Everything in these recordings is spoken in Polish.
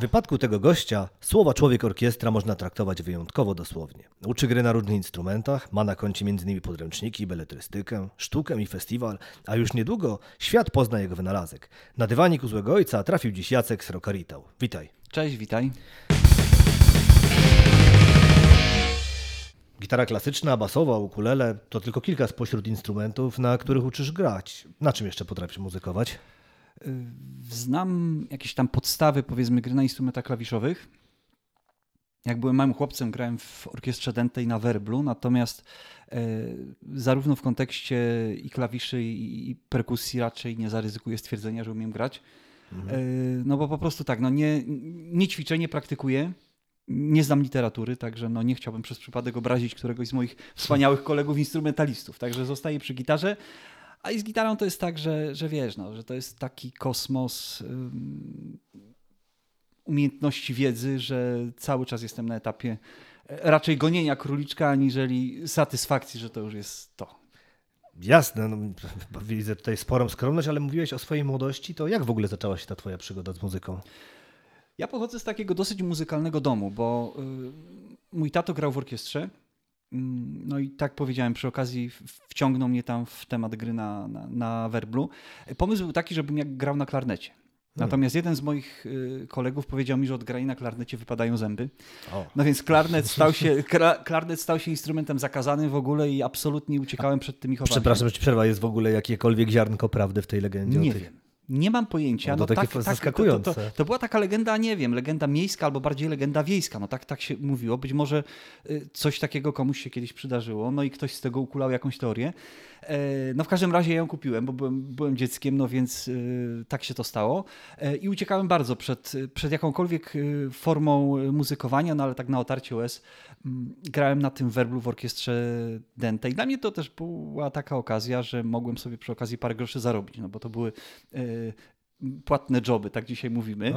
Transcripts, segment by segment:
W wypadku tego gościa słowa człowiek orkiestra można traktować wyjątkowo dosłownie. Uczy gry na różnych instrumentach, ma na koncie m.in. podręczniki, beletrystykę, sztukę i festiwal, a już niedługo świat pozna jego wynalazek. Na dywanik u złego ojca trafił dziś Jacek Srokaritał. Witaj. Cześć, witaj. Gitara klasyczna, basowa, ukulele to tylko kilka spośród instrumentów, na których uczysz grać. Na czym jeszcze potrafisz muzykować? Znam jakieś tam podstawy, powiedzmy, gry na instrumentach klawiszowych. Jak byłem małym chłopcem, grałem w orkiestrze dętej na werblu, natomiast e, zarówno w kontekście i klawiszy, i, perkusji raczej nie zaryzykuję stwierdzenia, że umiem grać. E, no bo po prostu tak, no nie, nie ćwiczę, nie praktykuję. Nie znam literatury, także no nie chciałbym przez przypadek obrazić któregoś z moich wspaniałych kolegów instrumentalistów. Także zostaję przy gitarze, a i z gitarą to jest tak, że, że wiesz, no, że to jest taki kosmos um, umiejętności wiedzy, że cały czas jestem na etapie e, raczej gonienia króliczka, aniżeli satysfakcji, że to już jest to. Jasne, no, widzę tutaj sporą skromność, ale mówiłeś o swojej młodości, to jak w ogóle zaczęła się ta twoja przygoda z muzyką? Ja pochodzę z takiego dosyć muzykalnego domu, bo y, mój tato grał w orkiestrze, no i tak powiedziałem, przy okazji wciągnął mnie tam w temat gry na, na, na werblu. Pomysł był taki, żebym jak grał na klarnecie. Hmm. Natomiast jeden z moich y, kolegów powiedział mi, że od grania na klarnecie wypadają zęby. O. No więc klarnet stał, się, klarnet stał się instrumentem zakazanym w ogóle i absolutnie uciekałem przed tymi chowami. Przepraszam, że ci przerwa. Jest w ogóle jakiekolwiek ziarnko prawdy w tej legendzie? Nie wiem. Nie mam pojęcia. No, to no, takie tak, zaskakujące. Tak, to, to, to, była taka legenda, nie wiem, legenda miejska albo bardziej legenda wiejska. No tak, tak się mówiło. Być może y, coś takiego komuś się kiedyś przydarzyło, no i ktoś z tego ukulał jakąś teorię. E, no w każdym razie ja ją kupiłem, bo byłem, byłem dzieckiem, no więc y, tak się to stało. E, I uciekałem bardzo przed, przed jakąkolwiek y, formą muzykowania, no ale tak na otarcie łez mm, grałem na tym werblu w orkiestrze Dente. I dla mnie to też była taka okazja, że mogłem sobie przy okazji parę groszy zarobić, no bo to były e, płatne joby, tak dzisiaj mówimy.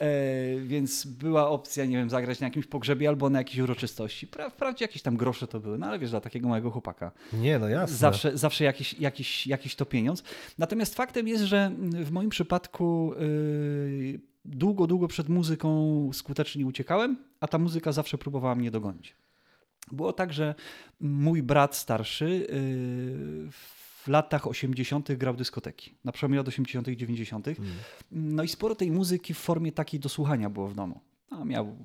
E, więc była opcja, nie wiem, zagrać na jakimś pogrzebie albo na jakiejś uroczystości. Pra, wprawdzie jakieś tam grosze to były, no ale wiesz, dla takiego małego chłopaka. Nie, no jasne. Zawsze, zawsze jakiś, jakiś, jakiś to pieniądz. Natomiast faktem jest, że w moim przypadku yy, długo, długo przed muzyką skutecznie uciekałem, a ta muzyka zawsze próbowała mnie dogonić. Było tak, że mój brat starszy yy, w latach 80. grał dyskoteki, na przełomie lat 80. i 90. Mm. No i sporo tej muzyki w formie takiej do słuchania było w domu. No, miał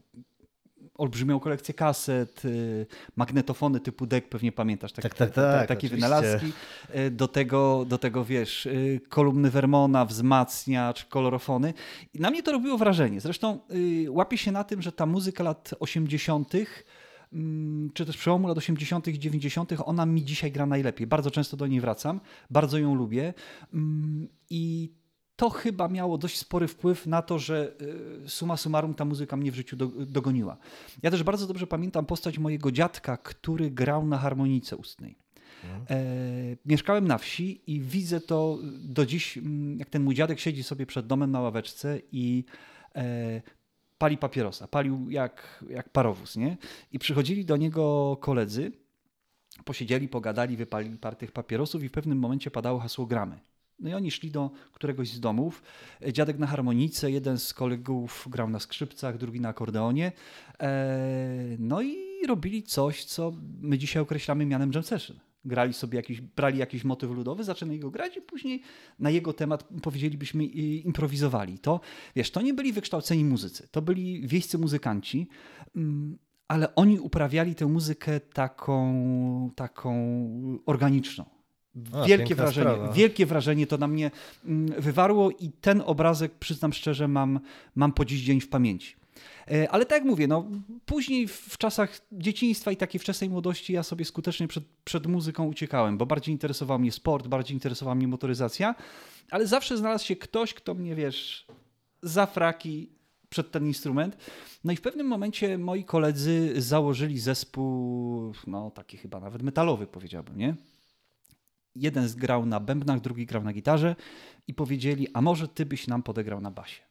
olbrzymią kolekcję kaset, y, magnetofony typu deck, pewnie pamiętasz tak, tak, tak, takie wynalazki. Y, do tego, do tego, wiesz, y, kolumny Vermona, wzmacniacz, kolorofony. I na mnie to robiło wrażenie. Zresztą łapię się na tym, że ta muzyka lat 80 Mm, czy też przełomu lat 80. i 90., ona mi dzisiaj gra najlepiej. Bardzo często do niej wracam, bardzo ją lubię mm, i to chyba miało dość spory wpływ na to, że y, suma summarum ta muzyka mnie w życiu dogoniła. Ja też bardzo dobrze pamiętam postać mojego dziadka, który grał na harmonice ustnej. Mhm. E, mieszkałem na wsi i widzę to do dziś, mm, jak ten mój dziadek siedzi sobie przed domem na ławeczce i e, pali papierosa, palił jak, jak parowóz, nie? I przychodzili do niego koledzy, posiedzieli, pogadali, wypalili par tych papierosów i w pewnym momencie padało hasło gramy. No i oni szli do któregoś z domów. Dziadek na harmonice, jeden z kolegów grał na skrzypcach, drugi na akordeonie. E, no i robili coś, co my dzisiaj określamy mianem jam session grali sobie jakiś, brali jakiś motyw ludowy, zaczęli go grać i później na jego temat powiedzielibyśmy improwizowali. To, wiesz, to nie byli wykształceni muzycy, to byli wiejscy muzykanci, mm, ale oni uprawiali tę muzykę taką, taką organiczną. Wielkie wrażenie, wielkie wrażenie to na mnie mm, wywarło i ten obrazek, przyznam szczerze, mam, mam po dziś dzień w pamięci. E, ale tak jak mówię, no, później w czasach dzieciństwa i takiej wczesnej młodości ja sobie skutecznie przed, przed muzyką uciekałem, bo bardziej interesował mnie sport, bardziej interesowała mnie motoryzacja, ale zawsze znalazł się ktoś, kto mnie, wiesz, za fraki przed ten instrument. No i w pewnym momencie moi koledzy założyli zespół, no taki chyba nawet metalowy powiedziałbym, nie? Jeden grał na bębnach, drugi grał na gitarze i powiedzieli, a może ty byś nam podegrał na basie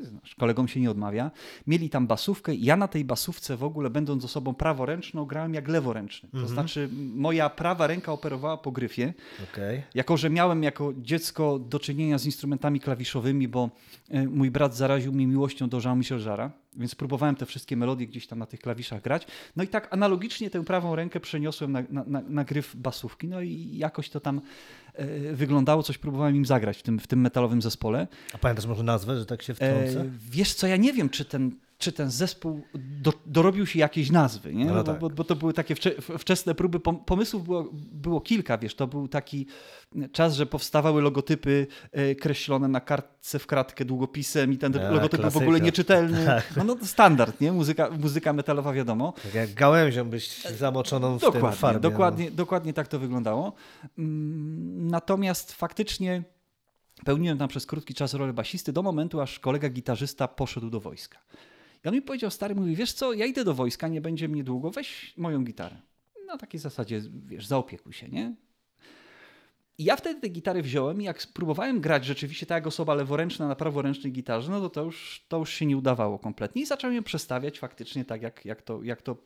znasz, kolegom się nie odmawia. Mieli tam basówkę i ja na tej basówce w ogóle, będąc osobą praworęczną, grałem jak leworęczny. To znaczy moja prawa ręka operowała po gryfie. Okej. Jako, że miałem jako dziecko do czynienia z instrumentami klawiszowymi, bo e, mój brat zaraził mnie miłością do Jean-Michel Jarra, więc próbowałem te wszystkie melodie gdzieś tam na tych klawiszach grać. No i tak analogicznie tę prawą rękę przeniosłem na, na, na, na gryf basówki, no i jakoś to tam wyglądało, coś próbowałem im zagrać w tym, w tym metalowym zespole. A pamiętasz może nazwę, że tak się E, wtrącę? wiesz co, ja nie wiem, czy ten, czy ten zespół do, dorobił się jakiejś nazwy, nie? No No, tak. bo, bo to były takie wcze, wczesne próby, pom- pomysłów było, było kilka, wiesz, to był taki czas, że powstawały logotypy e, kreślone na kartce w kratkę długopisem i ten A, logotyp był w ogóle klasyka. nieczytelny. Tak. No, no to standard, nie? Muzyka, muzyka metalowa wiadomo. Tak jak gałęzią byś zamoczoną w tym Dokładnie, farbie. dokładnie, dokładnie tak to wyglądało. Mm, Natomiast faktycznie pełniłem tam przez krótki czas rolę basisty do momentu, aż kolega gitarzysta poszedł do wojska. I on mi powiedział, stary, mówi, wiesz co, ja idę do wojska, nie będzie mnie długo, weź moją gitarę. Na takiej zasadzie, wiesz, zaopiekuj się, nie? I ja wtedy tę gitarę wziąłem i jak spróbowałem grać rzeczywiście tak jak osoba leworęczna na praworęcznej gitarze, no to to już, to już się nie udawało kompletnie i zacząłem ją przestawiać faktycznie tak, jak, jak, to, jak to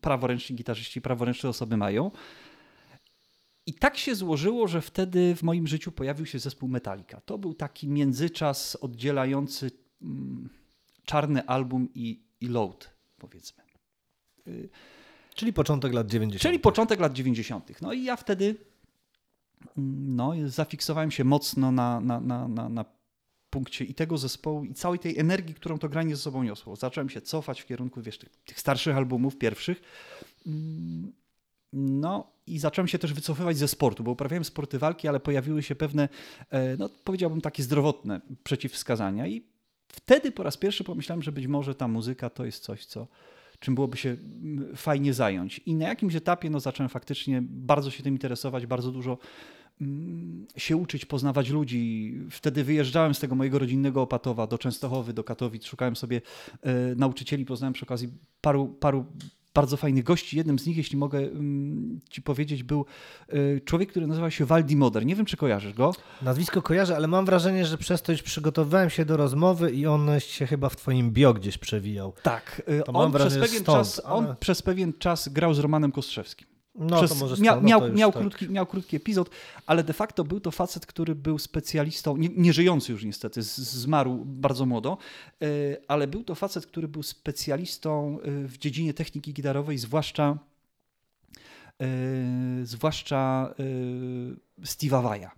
praworęczni gitarzyści, praworęczne osoby mają. I tak się złożyło, że wtedy w moim życiu pojawił się zespół Metallica. To był taki międzyczas oddzielający mm, czarny album i, i load, powiedzmy. Czyli początek lat 90. Czyli początek lat 90. No i ja wtedy mm, no, zafiksowałem się mocno na, na, na, na, na punkcie i tego zespołu, i całej tej energii, którą to granie ze sobą niosło. Zacząłem się cofać w kierunku wiesz, tych, tych starszych albumów, pierwszych. Mm, No i zacząłem się też wycofywać ze sportu, bo uprawiałem sporty walki, ale pojawiły się pewne, e, no powiedziałbym, takie zdrowotne przeciwwskazania i wtedy po raz pierwszy pomyślałem, że być może ta muzyka to jest coś, co, czym byłoby się mm, fajnie zająć. I na jakimś etapie no, zacząłem faktycznie bardzo się tym interesować, bardzo dużo mm, się uczyć, poznawać ludzi. Wtedy wyjeżdżałem z tego mojego rodzinnego Opatowa do Częstochowy, do Katowic, szukałem sobie e, nauczycieli, poznałem przy okazji paru, paru bardzo fajnych gości. Jednym z nich, jeśli mogę mm, ci powiedzieć, był e, człowiek, który nazywa się Waldi Moder. Nie wiem, czy kojarzysz go. Nazwisko kojarzę, ale mam wrażenie, że przez to już przygotowywałem się do rozmowy i on się chyba w twoim bio gdzieś przewijał. Tak. e, To On, wrażenie, przez pewien, stąd, czas, on ale- przez pewien czas grał z Romanem Kostrzewskim. No Przez, to mia, no miał, to miał, tak. krótki, miał krótki epizod, ale de facto był to facet, który był specjalistą, nie, nie żyjący już niestety, z- zmarł bardzo młodo, e, ale był to facet, który był specjalistą e, w dziedzinie techniki gitarowej, zwłaszcza e, zwłaszcza Steve'a Vai'a.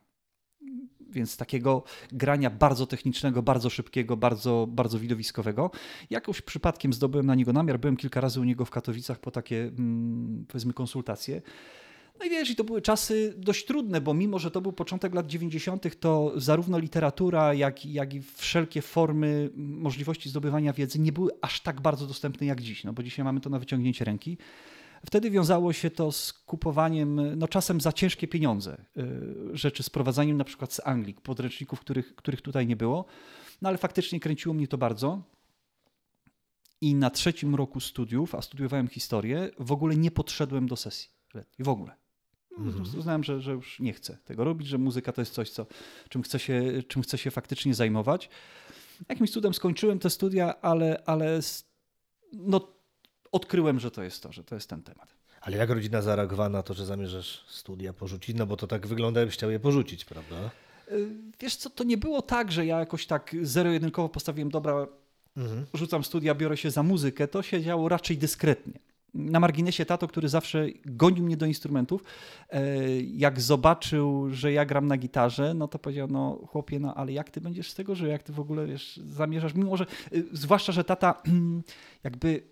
Więc takiego grania bardzo technicznego, bardzo szybkiego, bardzo, bardzo widowiskowego. Jakoś przypadkiem zdobyłem na niego namiar. Byłem kilka razy u niego w Katowicach po takie, mm, powiedzmy, konsultacje. No i wiesz, i to były czasy dość trudne, bo mimo, że to był początek lat 90., to zarówno literatura, jak, jak i wszelkie formy możliwości zdobywania wiedzy nie były aż tak bardzo dostępne jak dziś, no bo dzisiaj mamy to na wyciągnięcie ręki. Wtedy wiązało się to z kupowaniem, no czasem za ciężkie pieniądze, y, rzeczy, sprowadzaniem na przykład z Anglii, podręczników, których, których tutaj nie było. No ale faktycznie kręciło mnie to bardzo. I na trzecim roku studiów, a studiowałem historię, w ogóle nie podszedłem do sesji letniej, w ogóle. No, prostu Uznałem, że, że już nie chcę tego robić, że muzyka to jest coś, co, czym, chcę się, czym chcę się faktycznie zajmować. Jakimś cudem skończyłem te studia, ale, ale no, odkryłem, że to jest to, że to jest ten temat. Ale jak rodzina zareagowała na to, że zamierzasz studia porzucić? No bo to tak wygląda, jakbyś chciał je porzucić, prawda? Y, Wiesz co, to nie było tak, że ja jakoś tak zero-jedynkowo postawiłem, dobra, Mhm. rzucam studia, biorę się za muzykę. To się działo raczej dyskretnie. Na marginesie tato, który zawsze gonił mnie do instrumentów, e, jak zobaczył, że ja gram na gitarze, no to powiedział, no chłopie, no ale jak ty będziesz z tego żył, jak ty w ogóle wiesz, zamierzasz, mimo że, y, zwłaszcza, że tata jakby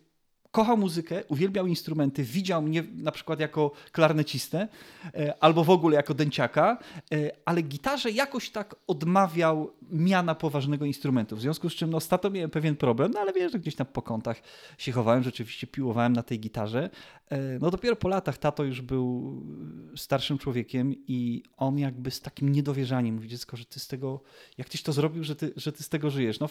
kochał muzykę, uwielbiał instrumenty, widział mnie na przykład jako klarnecistę e, albo w ogóle jako dęciaka, e, ale gitarze jakoś tak odmawiał miana poważnego instrumentu. W związku z czym no, z tatą miałem pewien problem, no ale wiesz, że gdzieś tam po kątach się chowałem, rzeczywiście piłowałem na tej gitarze. E, No dopiero po latach tato już był starszym człowiekiem i on jakby z takim niedowierzaniem mówi, dziecko, że ty z tego, jak tyś to zrobił, że ty, że ty z tego żyjesz. No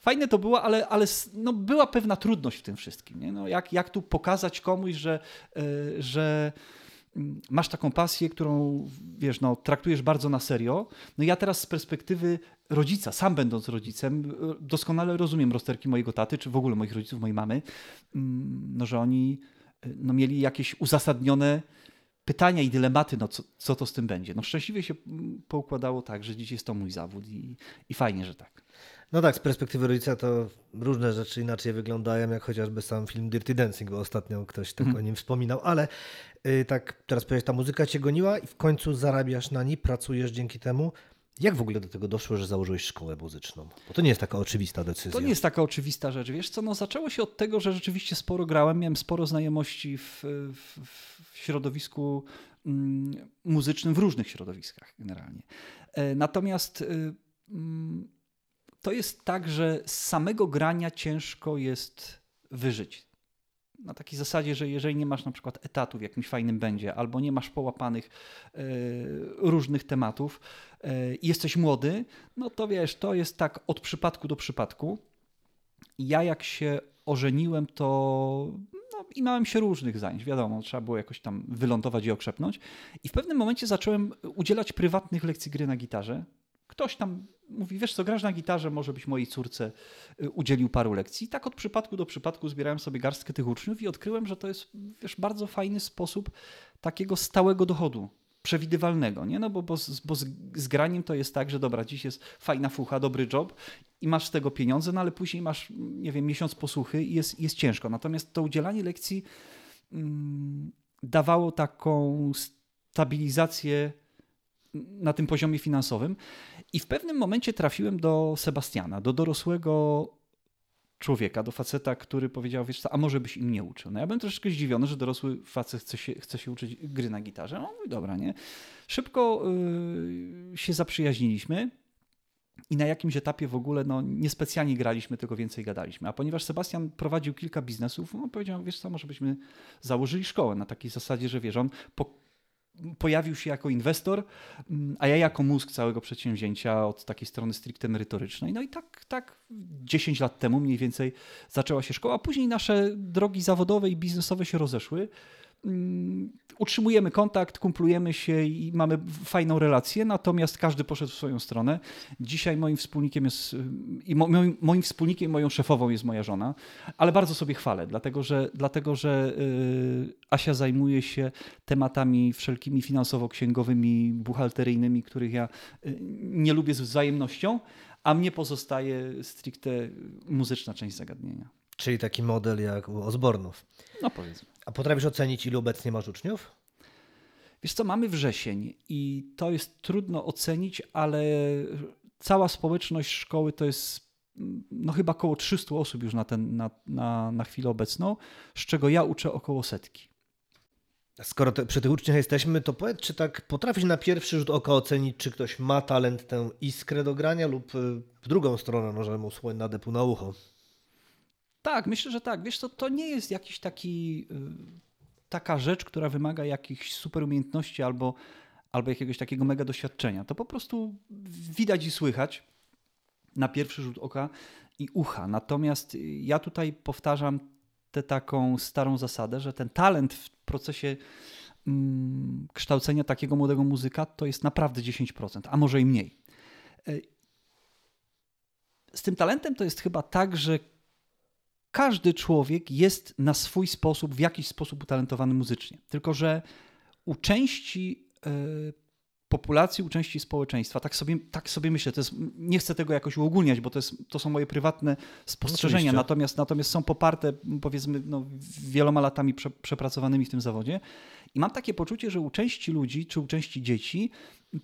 fajne to było, ale, ale no, była pewna trudność w tym wszystkim. Nie? No, jak, jak tu pokazać komuś, że, e, że mm, masz taką pasję, którą wiesz, no, traktujesz bardzo na serio. No ja teraz z perspektywy rodzica, sam będąc rodzicem, doskonale rozumiem rozterki mojego taty, czy w ogóle moich rodziców, mojej mamy, mm, no, że oni no, mieli jakieś uzasadnione pytania i dylematy, no co, co to z tym będzie. No szczęśliwie się mm, poukładało tak, że dziś jest to mój zawód i, i fajnie, że tak. No tak, z perspektywy rodzica to różne rzeczy inaczej wyglądają, jak chociażby sam film Dirty Dancing, bo ostatnio ktoś tak mm. o nim wspominał, ale yy, tak teraz powiedzieć, ta muzyka cię goniła i w końcu zarabiasz na niej, pracujesz dzięki temu. Jak w ogóle do tego doszło, że założyłeś szkołę muzyczną? Bo to nie jest taka oczywista decyzja. To nie jest taka oczywista rzecz. Wiesz co, no zaczęło się od tego, że rzeczywiście sporo grałem, miałem sporo znajomości w, w, w środowisku mm, muzycznym, w różnych środowiskach generalnie. E, natomiast y, mm, to jest tak, że z samego grania ciężko jest wyżyć. Na takiej zasadzie, że jeżeli nie masz na przykład etatu w jakimś fajnym będzie, albo nie masz połapanych y, różnych tematów y, i jesteś młody, no to wiesz, to jest tak od przypadku do przypadku. Ja jak się ożeniłem, to no, i miałem się różnych zajęć, wiadomo, trzeba było jakoś tam wylądować i okrzepnąć. I w pewnym momencie zacząłem udzielać prywatnych lekcji gry na gitarze. Ktoś tam mówi, wiesz co, grasz na gitarze, może byś mojej córce y, udzielił paru lekcji. I tak od przypadku do przypadku zbierałem sobie garstkę tych uczniów i odkryłem, że to jest wiesz, bardzo fajny sposób takiego stałego dochodu, przewidywalnego, nie? No bo, bo, bo z, z graniem to jest tak, że dobra, dziś jest fajna fucha, dobry job i masz z tego pieniądze, no ale później masz, nie wiem, miesiąc posłuchy i jest, jest ciężko. Natomiast to udzielanie lekcji mm, dawało taką stabilizację na tym poziomie finansowym. I w pewnym momencie trafiłem do Sebastiana, do dorosłego człowieka, do faceta, który powiedział, wiesz co, a może byś im nie uczył. No ja byłem troszeczkę zdziwiony, że dorosły facet chce się, chce się uczyć gry na gitarze. No mówi, dobra, nie? Szybko yy, się zaprzyjaźniliśmy i na jakimś etapie w ogóle no, niespecjalnie graliśmy, tylko więcej gadaliśmy. A ponieważ Sebastian prowadził kilka biznesów, on powiedział, wiesz co, może byśmy założyli szkołę na takiej zasadzie, że wiesz, on po pojawił się jako inwestor, mm, a ja jako mózg całego przedsięwzięcia od takiej strony stricte merytorycznej. No i tak, tak 10 lat temu mniej więcej zaczęła się szkoła, później nasze drogi zawodowe i biznesowe się rozeszły. Mm, utrzymujemy kontakt, kumplujemy się i mamy fajną relację, natomiast każdy poszedł w swoją stronę. Dzisiaj moim wspólnikiem jest i moim, moim wspólnikiem, moją szefową jest moja żona, ale bardzo sobie chwalę, dlatego że, dlatego, że yy, Asia zajmuje się tematami wszelkimi finansowo-księgowymi, buchalteryjnymi, których ja yy, nie lubię z wzajemnością, a mnie pozostaje stricte muzyczna część zagadnienia. Czyli taki model jak u Osbornów. No powiedzmy. A potrafisz ocenić, ilu obecnie masz uczniów? Wiesz co, mamy wrzesień i to jest trudno ocenić, ale cała społeczność szkoły to jest no chyba około 300 osób już na, ten, na, na, na chwilę obecną, z czego ja uczę około setki. Skoro te, przy tych uczniach jesteśmy, to powiedz, czy tak potrafisz na pierwszy rzut oka ocenić, czy ktoś ma talent, tę iskrę do grania lub y, w drugą stronę może mu słoń nadepł na ucho? Tak, myślę, że tak. Wiesz, to, to nie jest jakiś taki, y, taka rzecz, która wymaga jakichś super umiejętności albo, albo jakiegoś takiego mega doświadczenia. To po prostu widać i słychać na pierwszy rzut oka i ucha. Natomiast ja tutaj powtarzam tę taką starą zasadę, że ten talent w procesie mm, kształcenia takiego młodego muzyka to jest naprawdę 10%, a może i mniej. Y, z tym talentem to jest chyba tak, że każdy człowiek jest na swój sposób, w jakiś sposób utalentowany muzycznie. Tylko, że u części e, populacji, u części społeczeństwa, tak sobie, tak sobie myślę, to jest, nie chcę tego jakoś uogólniać, bo to, jest, to są moje prywatne spostrzeżenia, natomiast, natomiast są poparte powiedzmy no, wieloma latami prze, przepracowanymi w tym zawodzie. I mam takie poczucie, że u części ludzi, czy u części dzieci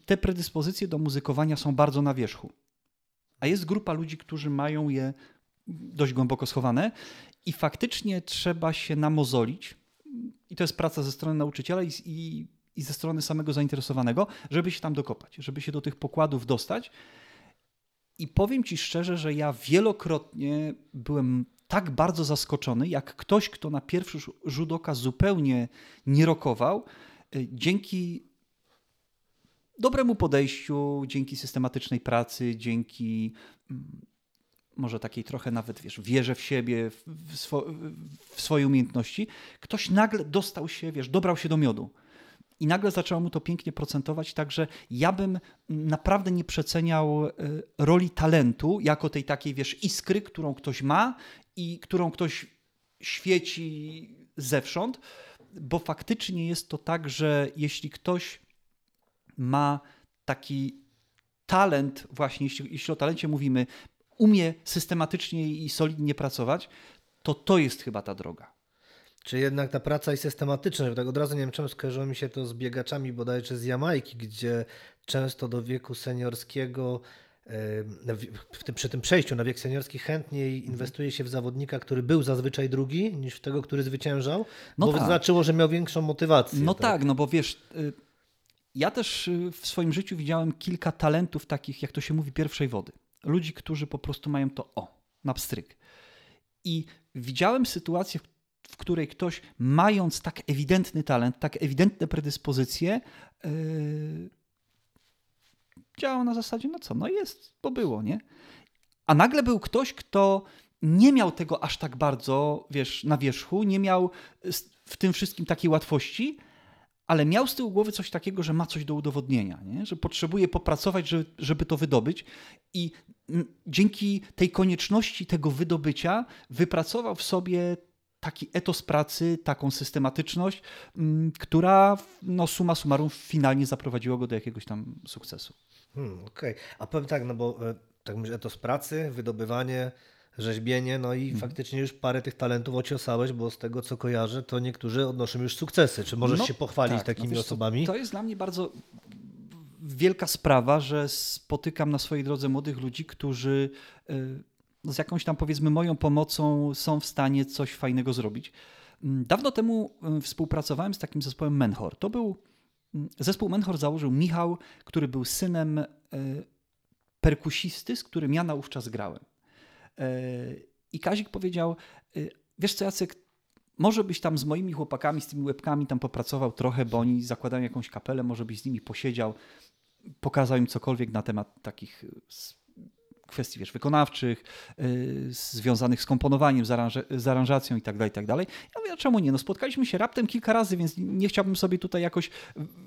te predyspozycje do muzykowania są bardzo na wierzchu. A jest grupa ludzi, którzy mają je dość głęboko schowane i faktycznie trzeba się namozolić. I to jest praca ze strony nauczyciela i, i, i ze strony samego zainteresowanego, żeby się tam dokopać, żeby się do tych pokładów dostać. I powiem Ci szczerze, że ja wielokrotnie byłem tak bardzo zaskoczony, jak ktoś, kto na pierwszy rzut oka zupełnie nie rokował, y, dzięki dobremu podejściu, dzięki systematycznej pracy, dzięki mm, może takiej trochę nawet, wiesz, wierzę w siebie, w, swo, w swoje umiejętności, ktoś nagle dostał się, wiesz, dobrał się do miodu. i nagle zaczęło mu to pięknie procentować, także ja bym naprawdę nie przeceniał y, roli talentu jako tej takiej, wiesz, iskry, którą ktoś ma i którą ktoś świeci zewsząd, bo faktycznie jest to tak, że jeśli ktoś ma taki talent, właśnie jeśli, jeśli o talencie mówimy, umie systematycznie i solidnie pracować, to to jest chyba ta droga. Czy jednak ta praca jest systematyczna? Tak od razu nie wiem czemu skojarzyło mi się to z biegaczami bodajże z Jamajki, gdzie często do wieku seniorskiego w tym, przy tym przejściu na wiek seniorski chętniej Mhm. inwestuje się w zawodnika, który był zazwyczaj drugi, niż w tego, który zwyciężał, No bo tak. znaczyło, że miał większą motywację. No tak, no bo wiesz, y, ja też y, w swoim życiu widziałem kilka talentów takich, jak to się mówi, pierwszej wody. Ludzi, którzy po prostu mają to o, na pstryk. I widziałem sytuację, w- której ktoś, mając tak ewidentny talent, tak ewidentne predyspozycje, yy, działał na zasadzie, no co, no jest, bo było, nie? A nagle był ktoś, kto nie miał tego aż tak bardzo, wiesz, na wierzchu, nie miał w tym wszystkim takiej łatwości, ale miał z tyłu głowy coś takiego, że ma coś do udowodnienia, nie? że potrzebuje popracować, żeby, żeby to wydobyć. I dzięki tej konieczności tego wydobycia wypracował w sobie taki etos pracy, taką systematyczność, która no, summa summarum finalnie zaprowadziła go do jakiegoś tam sukcesu. Hmm, Okej, a powiem tak, no bo e, tak myślę, to z pracy, wydobywanie, rzeźbienie, no Mhm. i faktycznie już parę tych talentów ociosałeś, bo z tego co kojarzę, to niektórzy odnoszą już sukcesy. Czy możesz No, się pochwalić tak, takimi no wiesz co, osobami? To jest dla mnie bardzo wielka sprawa, że spotykam na swojej drodze młodych ludzi, którzy y, z jakąś tam powiedzmy moją pomocą są w stanie coś fajnego zrobić. Mm, Dawno temu y, współpracowałem z takim zespołem Menhor. To był mm, zespół Menhor założył Michał, który był synem y, perkusisty, z którym ja naówczas grałem. Y, I Kazik powiedział, y, wiesz co Jacek, może byś tam z moimi chłopakami, z tymi łebkami tam popracował trochę, bo oni zakładają jakąś kapelę, może byś z nimi posiedział, pokazał im cokolwiek na temat takich s- kwestii wiesz, wykonawczych, yy, związanych z komponowaniem, z, aranże, z aranżacją i tak dalej, i tak. Ja mówię, a czemu nie? No spotkaliśmy się raptem kilka razy, więc nie chciałbym sobie tutaj jakoś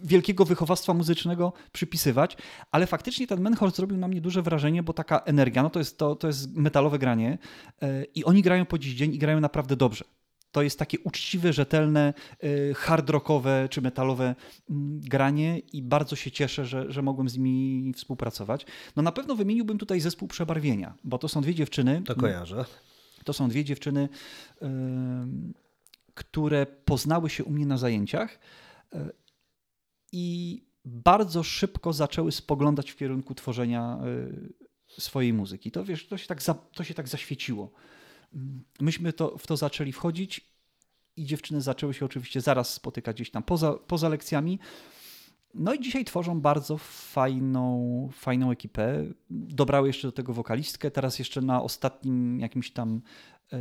wielkiego wychowawstwa muzycznego przypisywać, ale faktycznie ten Menhor zrobił na mnie duże wrażenie, bo taka energia, no to jest, to, to jest metalowe granie yy, i oni grają po dziś dzień i grają naprawdę dobrze. To jest takie uczciwe, rzetelne, y, hard rockowe czy metalowe mm, granie i bardzo się cieszę, że, że mogłem z nimi współpracować. No na pewno wymieniłbym tutaj zespół Przebarwienia, bo to są dwie dziewczyny. To kojarzę. To są dwie dziewczyny, ym, które poznały się u mnie na zajęciach y, i bardzo szybko zaczęły spoglądać w kierunku tworzenia y, swojej muzyki. To wiesz, to się tak, za, to się tak zaświeciło. Myśmy to, w to zaczęli wchodzić i dziewczyny zaczęły się oczywiście zaraz spotykać gdzieś tam poza, poza lekcjami. No i dzisiaj tworzą bardzo fajną, fajną ekipę. Dobrały jeszcze do tego wokalistkę. Teraz jeszcze na ostatnim jakimś tam e,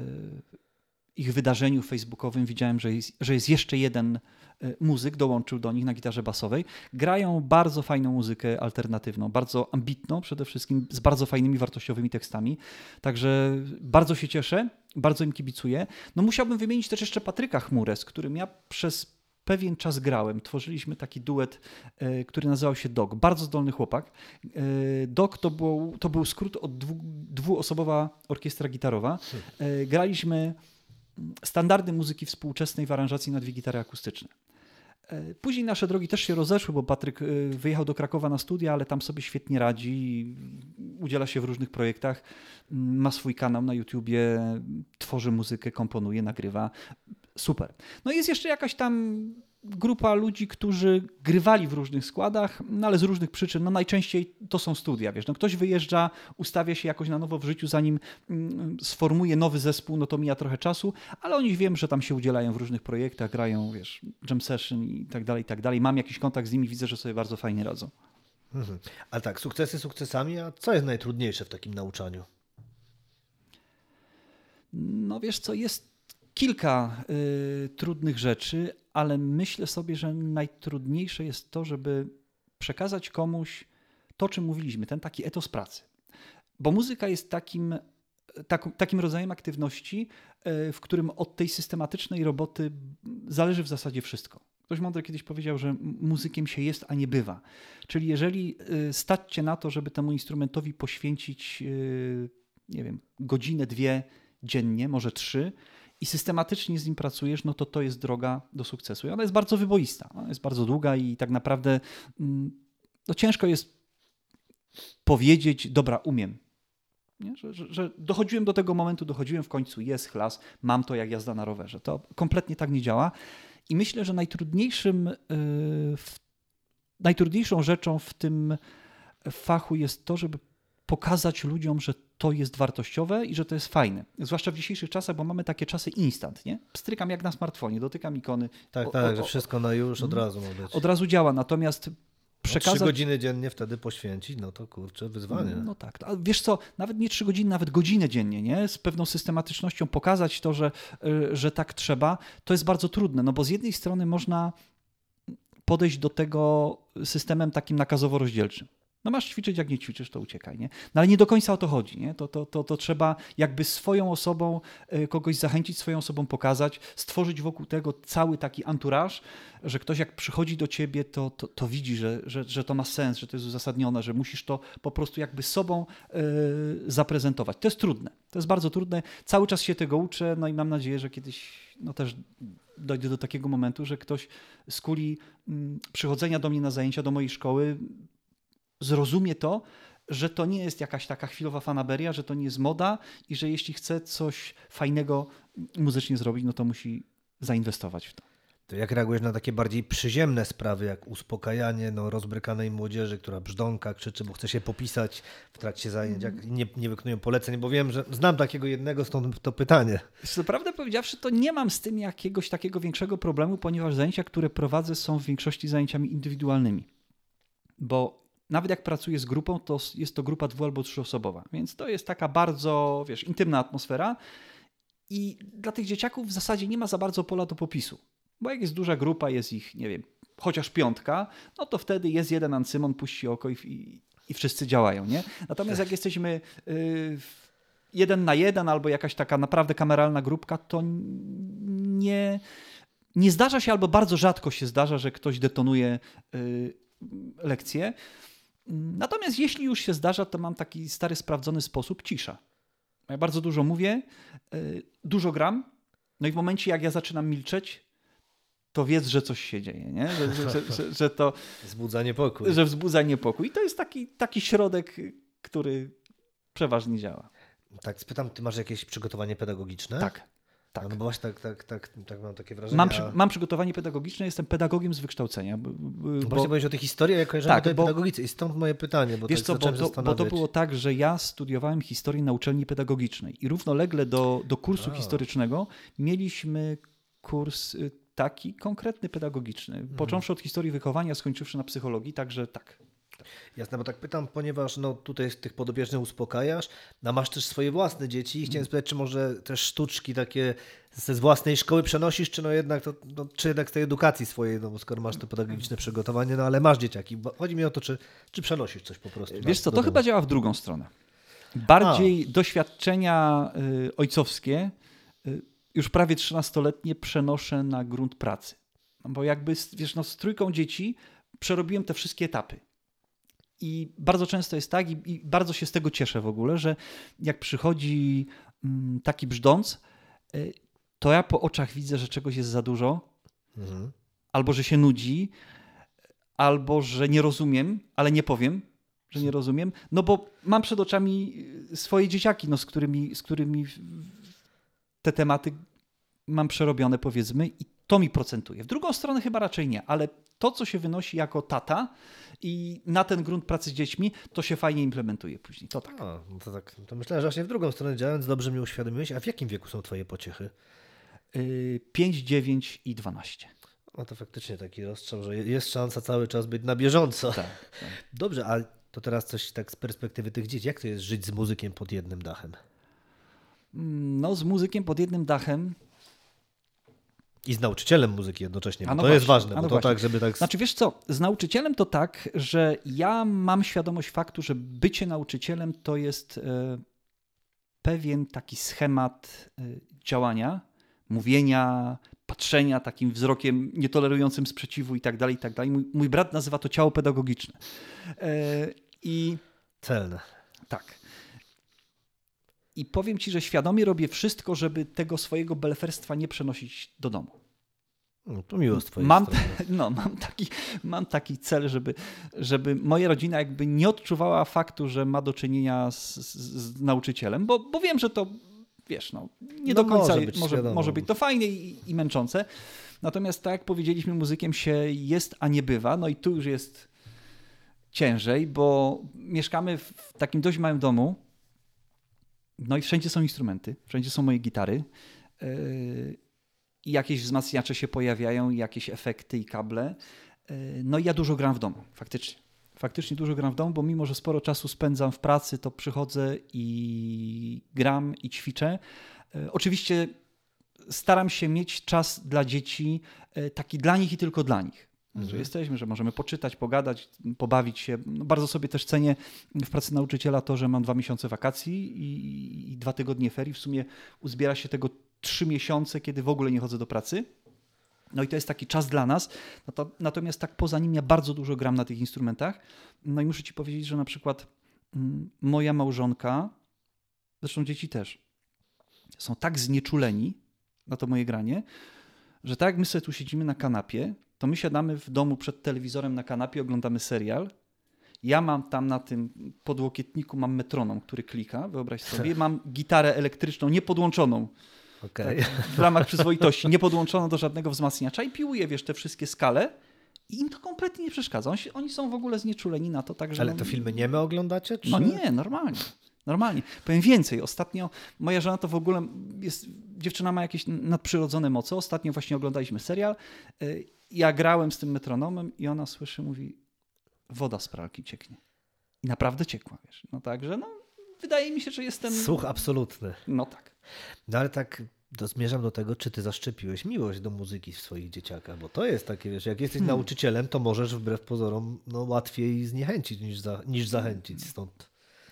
ich wydarzeniu facebookowym widziałem, że jest, że jest jeszcze jeden e, muzyk, dołączył do nich na gitarze basowej. Grają bardzo fajną muzykę alternatywną, bardzo ambitną przede wszystkim, z bardzo fajnymi, wartościowymi tekstami. Także bardzo się cieszę, bardzo im kibicuję. No musiałbym wymienić też jeszcze Patryka Chmurę, z którym ja przez pewien czas grałem. Tworzyliśmy taki duet, e, który nazywał się Dog. Bardzo zdolny chłopak. E, Dog to był, to był skrót od dwu, dwuosobowa orkiestra gitarowa. E, Graliśmy standardy muzyki współczesnej w aranżacji na dwie gitary akustyczne. E, Później nasze drogi też się rozeszły, bo Patryk e, wyjechał do Krakowa na studia, ale tam sobie świetnie radzi, udziela się w różnych projektach, m, ma swój kanał na YouTubie, tworzy muzykę, komponuje, nagrywa. Super. No i jest jeszcze jakaś tam grupa ludzi, którzy grywali w różnych składach, no ale z różnych przyczyn. No najczęściej to są studia, wiesz. No ktoś wyjeżdża, ustawia się jakoś na nowo w życiu, zanim mm, sformuje nowy zespół, no to mija trochę czasu, ale oni wiem, że tam się udzielają w różnych projektach, grają, wiesz, jam session i tak dalej, i tak dalej. Mam jakiś kontakt z nimi, widzę, że sobie bardzo fajnie radzą. Mhm. Ale tak, sukcesy sukcesami, a co jest najtrudniejsze w takim nauczaniu? No wiesz co, jest kilka y, trudnych rzeczy, ale myślę sobie, że najtrudniejsze jest to, żeby przekazać komuś to, czym mówiliśmy, ten taki etos pracy. Bo muzyka jest takim, taką, takim rodzajem aktywności, y, w którym od tej systematycznej roboty zależy w zasadzie wszystko. Ktoś mądry kiedyś powiedział, że muzykiem się jest, a nie bywa. Czyli jeżeli y, na to, żeby temu instrumentowi poświęcić, y, nie wiem, godzinę, dwie dziennie, może trzy i systematycznie z nim pracujesz, no to to jest droga do sukcesu. I ona jest bardzo wyboista, ona jest bardzo długa i tak naprawdę mm, no ciężko jest powiedzieć, dobra, umiem. Że, że, że dochodziłem do tego momentu, dochodziłem w końcu, jest chlas, mam to jak jazda na rowerze. To kompletnie tak nie działa. I myślę, że najtrudniejszym, yy, w, najtrudniejszą rzeczą w tym fachu jest to, żeby pokazać ludziom, że to jest wartościowe i że to jest fajne. Zwłaszcza w dzisiejszych czasach, bo mamy takie czasy instant, nie? Pstrykam jak na smartfonie, dotykam ikony. Tak, O- tak, o- że o- wszystko na już od Mhm. razu ma być. Od razu działa, natomiast No, Trzy przekazać... godziny dziennie wtedy poświęcić, no to kurczę, wyzwanie. No tak. A wiesz co, nawet nie trzy godziny, nawet godzinę dziennie, nie? Z pewną systematycznością pokazać to, że, y, że tak trzeba, to jest bardzo trudne, no bo z jednej strony można podejść do tego systemem takim nakazowo-rozdzielczym. No masz ćwiczyć, jak nie ćwiczysz, to uciekaj, nie? No ale nie do końca o to chodzi, nie? To, to, to, to trzeba jakby swoją osobą y, kogoś zachęcić, swoją osobą pokazać, stworzyć wokół tego cały taki anturaż, że ktoś jak przychodzi do ciebie, to, to, to widzi, że, że, że to ma sens, że to jest uzasadnione, że musisz to po prostu jakby sobą y, zaprezentować. To jest trudne, to jest bardzo trudne. Cały czas się tego uczę, no i mam nadzieję, że kiedyś no też dojdę do takiego momentu, że ktoś z kuli mm, przychodzenia do mnie na zajęcia, do mojej szkoły, zrozumie to, że to nie jest jakaś taka chwilowa fanaberia, że to nie jest moda i że jeśli chce coś fajnego muzycznie zrobić, no to musi zainwestować w to. To jak reagujesz na takie bardziej przyziemne sprawy, jak uspokajanie no, rozbrykanej młodzieży, która brzdąka, krzyczy, bo chce się popisać w trakcie zajęć, jak nie, nie wykonują poleceń, bo wiem, że znam takiego jednego, stąd to pytanie. Co prawdę powiedziawszy, to nie mam z tym jakiegoś takiego większego problemu, ponieważ zajęcia, które prowadzę, są w większości zajęciami indywidualnymi. Bo nawet jak pracuję z grupą, to jest to grupa dwu- albo trzyosobowa, więc to jest taka bardzo, wiesz, intymna atmosfera i dla tych dzieciaków w zasadzie nie ma za bardzo pola do popisu. Bo jak jest duża grupa, jest ich, nie wiem, chociaż piątka, no to wtedy jest jeden ancymon, puści oko i, i, i wszyscy działają, nie? Natomiast jak jesteśmy yy, jeden na jeden albo jakaś taka naprawdę kameralna grupka, to nie, nie zdarza się albo bardzo rzadko się zdarza, że ktoś detonuje yy, lekcję. Natomiast jeśli już się zdarza, to mam taki stary, sprawdzony sposób cisza. Ja bardzo dużo mówię, yy, dużo gram, no i w momencie, jak ja zaczynam milczeć, to wiedz, że coś się dzieje, nie? Że, że, że, że, że to Wzbudza niepokój. że wzbudza niepokój. I to jest taki, taki środek, który przeważnie działa. Tak, spytam, ty masz jakieś przygotowanie pedagogiczne? Tak. Tak. No bo właśnie tak, tak, tak, tak mam takie wrażenie. Mam, przy, mam przygotowanie pedagogiczne, jestem pedagogiem z wykształcenia. b- Bo... Bo, Właśnie powiedzieć o tej historii, jak kojarzymy Tak, tej bo- pedagogice i stąd moje pytanie, bo wiesz tak co, bo to, bo to było tak, że ja studiowałem historię na uczelni pedagogicznej i równolegle do, do kursu A. historycznego mieliśmy kurs y, taki konkretny pedagogiczny, Mhm. począwszy od historii wychowania, skończywszy na psychologii, także tak. Jasne, bo tak pytam, ponieważ no, tutaj z tych podobieżnych uspokajasz, a masz też swoje własne dzieci i Mhm. chciałem spytać, czy może też sztuczki takie ze z własnej szkoły przenosisz, czy no jednak, to, no, czy jednak z tej edukacji swojej, no bo skoro masz to pedagogiczne przygotowanie, no ale masz dzieciaki. Bo chodzi mi o to, czy, czy przenosisz coś po prostu. Wiesz co, to domu. chyba działa w drugą stronę. Bardziej doświadczenia y, ojcowskie, y, już prawie 13-letnie, przenoszę na grunt pracy. No Bo jakby, wiesz, no, z trójką dzieci przerobiłem te wszystkie etapy. I bardzo często jest tak, i, i bardzo się z tego cieszę w ogóle, że jak przychodzi mm, taki brzdąc, y, to ja po oczach widzę, że czegoś jest za dużo, Mhm. albo że się nudzi, albo że nie rozumiem, ale nie powiem, że nie rozumiem, no bo mam przed oczami y, swoje dzieciaki, no, z, którymi, z którymi te tematy mam przerobione, powiedzmy, i to mi procentuje. W drugą stronę chyba raczej nie, ale to, co się wynosi jako tata i na ten grunt pracy z dziećmi, to się fajnie implementuje później. To tak. A, no to tak, to myślałem, że właśnie w drugą stronę działając, dobrze mnie uświadomiłeś. A w jakim wieku są twoje pociechy? Y, 5, 9 i 12. No to faktycznie taki rozstrzał, że jest szansa cały czas być na bieżąco. Tak. Dobrze, a to teraz coś tak z perspektywy tych dzieci. Jak to jest żyć z muzykiem pod jednym dachem? No, z muzykiem pod jednym dachem I z nauczycielem muzyki jednocześnie, no to jest właśnie, ważne, a bo no to właśnie. tak, żeby tak... Znaczy, wiesz co, z nauczycielem to tak, że ja mam świadomość faktu, że bycie nauczycielem to jest e, pewien taki schemat e, działania, mówienia, patrzenia takim wzrokiem nietolerującym sprzeciwu i tak dalej, i tak dalej. Mój, mój brat nazywa to ciało pedagogiczne. E, I Celne. tak. I powiem ci, że świadomie robię wszystko, żeby tego swojego belferstwa nie przenosić do domu. No, to miło z twojej Mam, strony. no, mam, taki, mam taki cel, żeby, żeby moja rodzina jakby nie odczuwała faktu, że ma do czynienia z, z, z nauczycielem, bo, bo wiem, że to wiesz, no, nie No do końca może być, może, może być to fajne i, i męczące. Natomiast tak jak powiedzieliśmy, muzykiem się jest, a nie bywa. No i tu już jest ciężej, bo mieszkamy w takim dość małym domu. No i wszędzie są instrumenty, wszędzie są moje gitary. Yy, i jakieś wzmacniacze się pojawiają, jakieś efekty i kable. Yy, No i ja dużo gram w domu, faktycznie. Faktycznie dużo gram w domu, bo mimo, że sporo czasu spędzam w pracy, to przychodzę i gram i ćwiczę. Yy, Oczywiście staram się mieć czas dla dzieci, taki dla nich i tylko dla nich. Że jesteśmy, że możemy poczytać, pogadać, pobawić się. No bardzo sobie też cenię w pracy nauczyciela to, że mam dwa miesiące wakacji i, i dwa tygodnie ferii. W sumie uzbiera się tego trzy miesiące, kiedy w ogóle nie chodzę do pracy. No i to jest taki czas dla nas. No to, natomiast tak poza nim ja bardzo dużo gram na tych instrumentach. No i muszę ci powiedzieć, że na przykład mm, moja małżonka, zresztą dzieci też, są tak znieczuleni na to moje granie, że tak jak my sobie tu siedzimy na kanapie, to my siadamy w domu przed telewizorem na kanapie, oglądamy serial. Ja mam tam na tym podłokietniku mam metronom, który klika, wyobraź sobie. Mam gitarę elektryczną niepodłączoną Okej. tak, w ramach przyzwoitości, nie podłączono do żadnego wzmacniacza i piłuję, wiesz, te wszystkie skale i im to kompletnie nie przeszkadza. Oni, oni są w ogóle znieczuleni na to, także... Ale no- to filmy nieme oglądacie? Czy... No nie, normalnie. Normalnie. Powiem więcej. Ostatnio moja żona to w ogóle jest. Dziewczyna ma jakieś nadprzyrodzone moce. Ostatnio właśnie oglądaliśmy serial. Ja grałem z tym metronomem i ona słyszy, mówi: woda z pralki cieknie. I naprawdę ciekła, wiesz. No także, no, wydaje mi się, że jestem. Słuch absolutny. No tak. No ale tak to zmierzam do tego, czy ty zaszczepiłeś miłość do muzyki w swoich dzieciakach, bo to jest takie, wiesz, jak jesteś Hmm. nauczycielem, to możesz wbrew pozorom no, łatwiej zniechęcić niż, za, niż zachęcić stąd.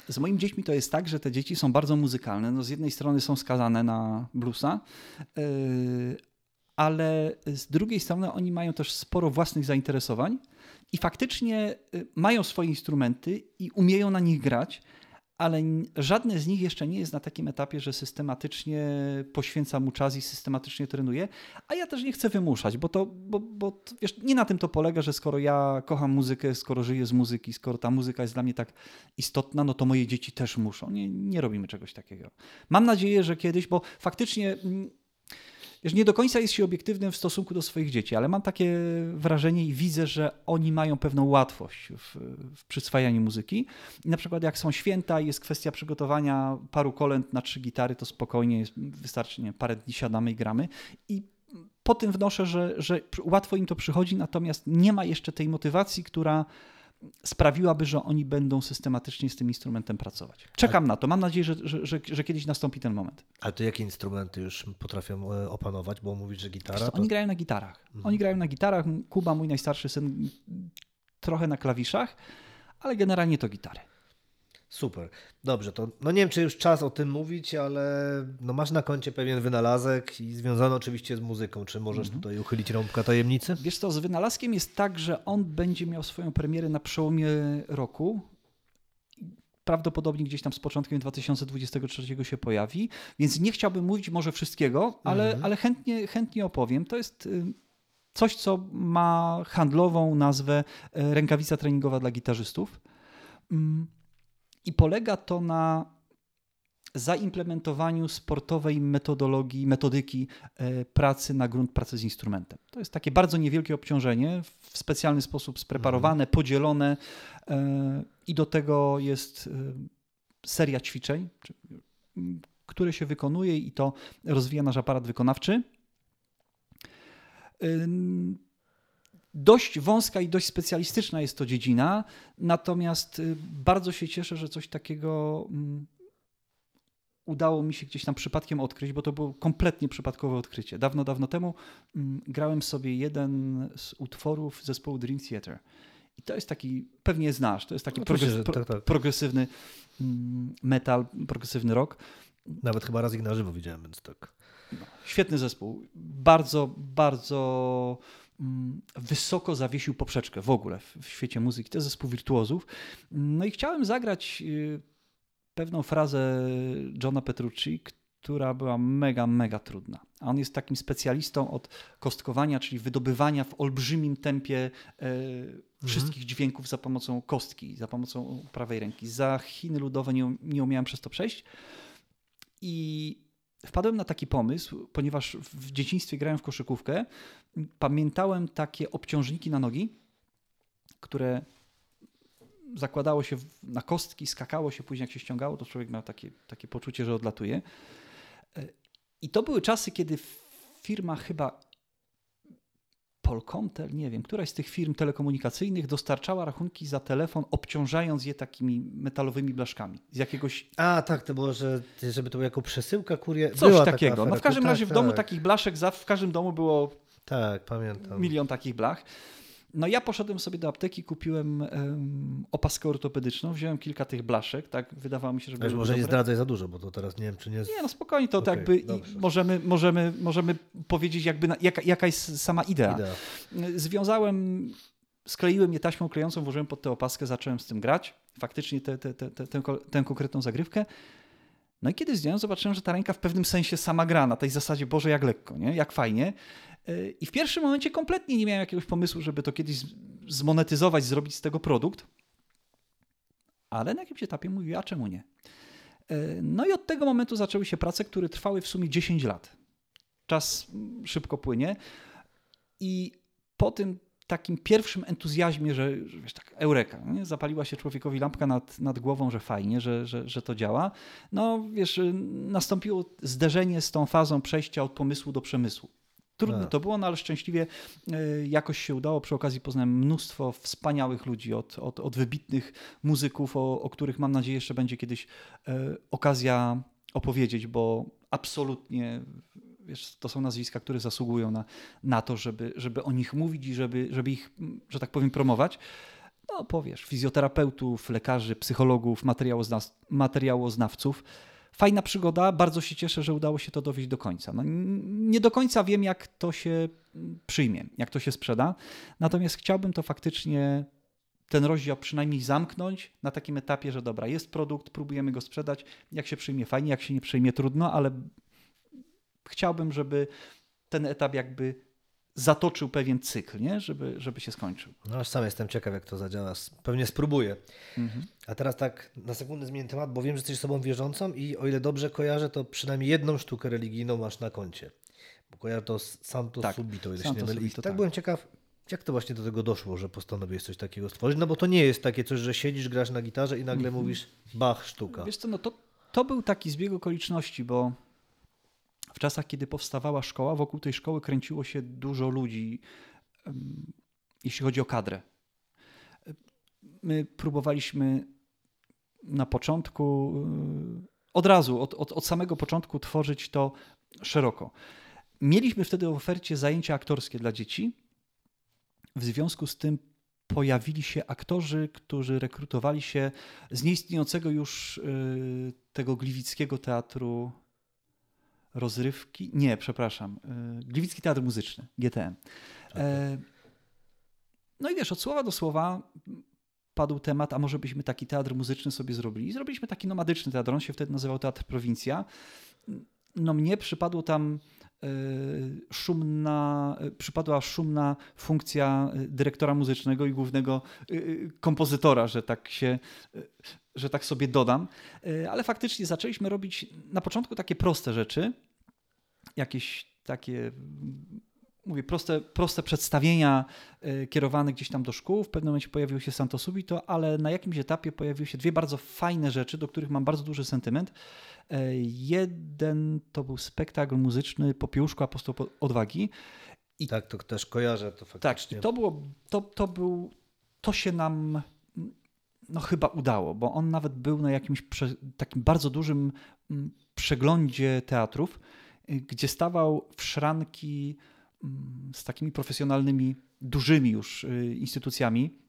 Z moimi dziećmi to jest tak, że te dzieci są bardzo muzykalne. No z jednej strony są skazane na bluesa, yy, ale z drugiej strony oni mają też sporo własnych zainteresowań i faktycznie y, mają swoje instrumenty i umieją na nich grać, ale żadne z nich jeszcze nie jest na takim etapie, że systematycznie poświęca mu czas i systematycznie trenuje, a ja też nie chcę wymuszać, bo to, bo, bo wiesz, nie na tym to polega, że skoro ja kocham muzykę, skoro żyję z muzyki, skoro ta muzyka jest dla mnie tak istotna, no to moje dzieci też muszą. Nie, nie robimy czegoś takiego. Mam nadzieję, że kiedyś, bo faktycznie wiesz, nie do końca jest się obiektywnym w stosunku do swoich dzieci, ale mam takie wrażenie i widzę, że oni mają pewną łatwość w, w przyswajaniu muzyki. I na przykład jak są święta i jest kwestia przygotowania paru kolęd na trzy gitary, to spokojnie jest, wystarczy nie, parę dni siadamy i gramy. I po tym wnoszę, że, że łatwo im to przychodzi, natomiast nie ma jeszcze tej motywacji, która sprawiłaby, że oni będą systematycznie z tym instrumentem pracować. Czekam na to. Mam nadzieję, że, że, że, że kiedyś nastąpi ten moment. Ale to jakie instrumenty już potrafią e, opanować, bo mówisz, że gitara? To... Oni grają na gitarach. Oni grają na gitarach. Kuba, mój najstarszy syn, trochę na klawiszach, ale generalnie to gitary. Super. Dobrze, to no nie wiem, czy już czas o tym mówić, ale no masz na koncie pewien wynalazek i związany oczywiście z muzyką. Czy możesz tutaj uchylić rąbka tajemnicy? Wiesz co, z wynalazkiem jest tak, że on będzie miał swoją premierę na przełomie roku. Prawdopodobnie gdzieś tam z początkiem 2023 się pojawi, więc nie chciałbym mówić może wszystkiego, ale, ale chętnie, chętnie opowiem. To jest y, coś, co ma handlową nazwę y, rękawica treningowa dla gitarzystów. I polega to na zaimplementowaniu sportowej metodologii, metodyki e, pracy na grunt pracy z instrumentem. To jest takie bardzo niewielkie obciążenie, w specjalny sposób spreparowane, podzielone e, i do tego jest e, seria ćwiczeń, które się wykonuje i to rozwija nasz aparat wykonawczy. Dość wąska i dość specjalistyczna jest to dziedzina, natomiast y, bardzo się cieszę, że coś takiego mm, udało mi się gdzieś tam przypadkiem odkryć, bo to było kompletnie przypadkowe odkrycie. Dawno, dawno temu mm, grałem sobie jeden z utworów zespołu Dream Theater. I to jest taki, pewnie znasz, to jest taki progres- tak, tak. progresywny mm, metal, progresywny rock. Nawet chyba raz ich na żywo widziałem, więc tak. No, świetny zespół. Bardzo, bardzo wysoko zawiesił poprzeczkę w ogóle w, świecie muzyki. To jest zespół wirtuozów. No i chciałem zagrać y, pewną frazę Johna Petrucci, która była mega, mega trudna. A on jest takim specjalistą od kostkowania, czyli wydobywania w olbrzymim tempie e, wszystkich dźwięków za pomocą kostki, za pomocą prawej ręki. Za Chiny ludowe nie, nie umiałem przez to przejść. I wpadłem na taki pomysł, ponieważ w dzieciństwie grałem w koszykówkę, pamiętałem takie obciążniki na nogi, które zakładało się na kostki, skakało się, później jak się ściągało, to człowiek miał takie, takie poczucie, że odlatuje. I to były czasy, kiedy firma chyba Polkomtel, nie wiem, któraś z tych firm telekomunikacyjnych dostarczała rachunki za telefon, obciążając je takimi metalowymi blaszkami. Z jakiegoś. A, tak, to było, że, żeby to było jako przesyłka kurier. Coś Była takiego. No w każdym razie tak, w domu tak. takich blaszek, w każdym domu było. Tak, pamiętam. Milion takich blach. No ja poszedłem sobie do apteki, kupiłem um, opaskę ortopedyczną, wziąłem kilka tych blaszek, tak, wydawało mi się, że Wiesz, może dobre. nie zdradzaj za dużo, bo to teraz nie wiem, czy nie... Nie, no spokojnie, to okay, jakby możemy, możemy, możemy powiedzieć jakby na, jaka, jaka jest sama idea. idea. Związałem, skleiłem je taśmą klejącą, włożyłem pod tę opaskę, zacząłem z tym grać, faktycznie tę, tę, tę, tę, tę konkretną zagrywkę. No i kiedy zdjąłem, zobaczyłem, że ta ręka w pewnym sensie sama gra na tej zasadzie, Boże, jak lekko, nie? jak fajnie. I w pierwszym momencie kompletnie nie miałem jakiegoś pomysłu, żeby to kiedyś zmonetyzować, zrobić z tego produkt. Ale na jakimś etapie mówię, a czemu nie? E, no i od tego momentu zaczęły się prace, które trwały w sumie 10 lat. Czas szybko płynie. I po tym takim pierwszym entuzjazmie, że, że wiesz, tak, eureka, nie? zapaliła się człowiekowi lampka nad, nad głową, że fajnie, że, że, że to działa. No wiesz, nastąpiło zderzenie z tą fazą przejścia od pomysłu do przemysłu. Trudno tak. to było, no ale szczęśliwie e, jakoś się udało. Przy okazji poznałem mnóstwo wspaniałych ludzi, od, od, od wybitnych muzyków, o, o których mam nadzieję jeszcze będzie kiedyś e, okazja opowiedzieć, bo absolutnie wiesz, to są nazwiska, które zasługują na, na to, żeby, żeby o nich mówić i żeby, żeby ich, że tak powiem, promować. No powiesz, fizjoterapeutów, lekarzy, psychologów, materiałoznawców fajna przygoda, bardzo się cieszę, że udało się to dowieść do końca. No, nie do końca wiem, jak to się przyjmie, jak to się sprzeda, natomiast chciałbym to faktycznie ten rozdział przynajmniej zamknąć na takim etapie, że dobra, jest produkt, próbujemy go sprzedać, jak się przyjmie fajnie, jak się nie przyjmie trudno, ale chciałbym, żeby ten etap jakby zatoczył pewien cykl, nie? Żeby, żeby się skończył. No aż sam jestem ciekaw, jak to zadziała. Pewnie spróbuję. Mhm. A teraz tak na sekundę zmienię temat, bo wiem, że jesteś osobą wierzącą i o ile dobrze kojarzę, to przynajmniej jedną sztukę religijną masz na koncie. Bo kojarzę to Santo tak, Subito, ile Santo się nie myli. tak, tak byłem ciekaw, jak to właśnie do tego doszło, że postanowiłeś coś takiego stworzyć? No bo to nie jest takie coś, że siedzisz, grasz na gitarze i nagle mhm. mówisz bach, sztuka. Wiesz co, no to, to był taki zbieg okoliczności, bo w czasach, kiedy powstawała szkoła, wokół tej szkoły kręciło się dużo ludzi, jeśli chodzi o kadrę. My próbowaliśmy na początku, e, od razu, od, od, od samego początku tworzyć to szeroko. Mieliśmy wtedy w ofercie zajęcia aktorskie dla dzieci. W związku z tym pojawili się aktorzy, którzy rekrutowali się z nieistniejącego już e, tego gliwickiego teatru rozrywki. Nie, przepraszam. Y, Gliwicki Teatr Muzyczny, GTM. Okay. E, no i wiesz, od słowa do słowa padł temat, a może byśmy taki teatr muzyczny sobie zrobili. I zrobiliśmy taki nomadyczny teatr. On się wtedy nazywał Teatr Prowincja. No mnie przypadło tam szumna, e, przypadła szumna funkcja dyrektora muzycznego i głównego kompozytora, że tak się że tak sobie dodam. E, ale faktycznie zaczęliśmy robić na początku takie proste rzeczy, jakieś takie mówię, proste, proste przedstawienia e, kierowane gdzieś tam do szkół. W pewnym momencie pojawił się Santo Subito, ale na jakimś etapie pojawiły się dwie bardzo fajne rzeczy, do których mam bardzo duży sentyment. E, jeden to był spektakl muzyczny Popiełuszko Apostoł Odwagi. I tak, to też kojarzę to faktycznie. Tak, to było, to, to był, to się nam no chyba udało, bo on nawet był na jakimś prze, takim bardzo dużym mm, przeglądzie teatrów, y, gdzie stawał w szranki z takimi profesjonalnymi, dużymi już y, instytucjami.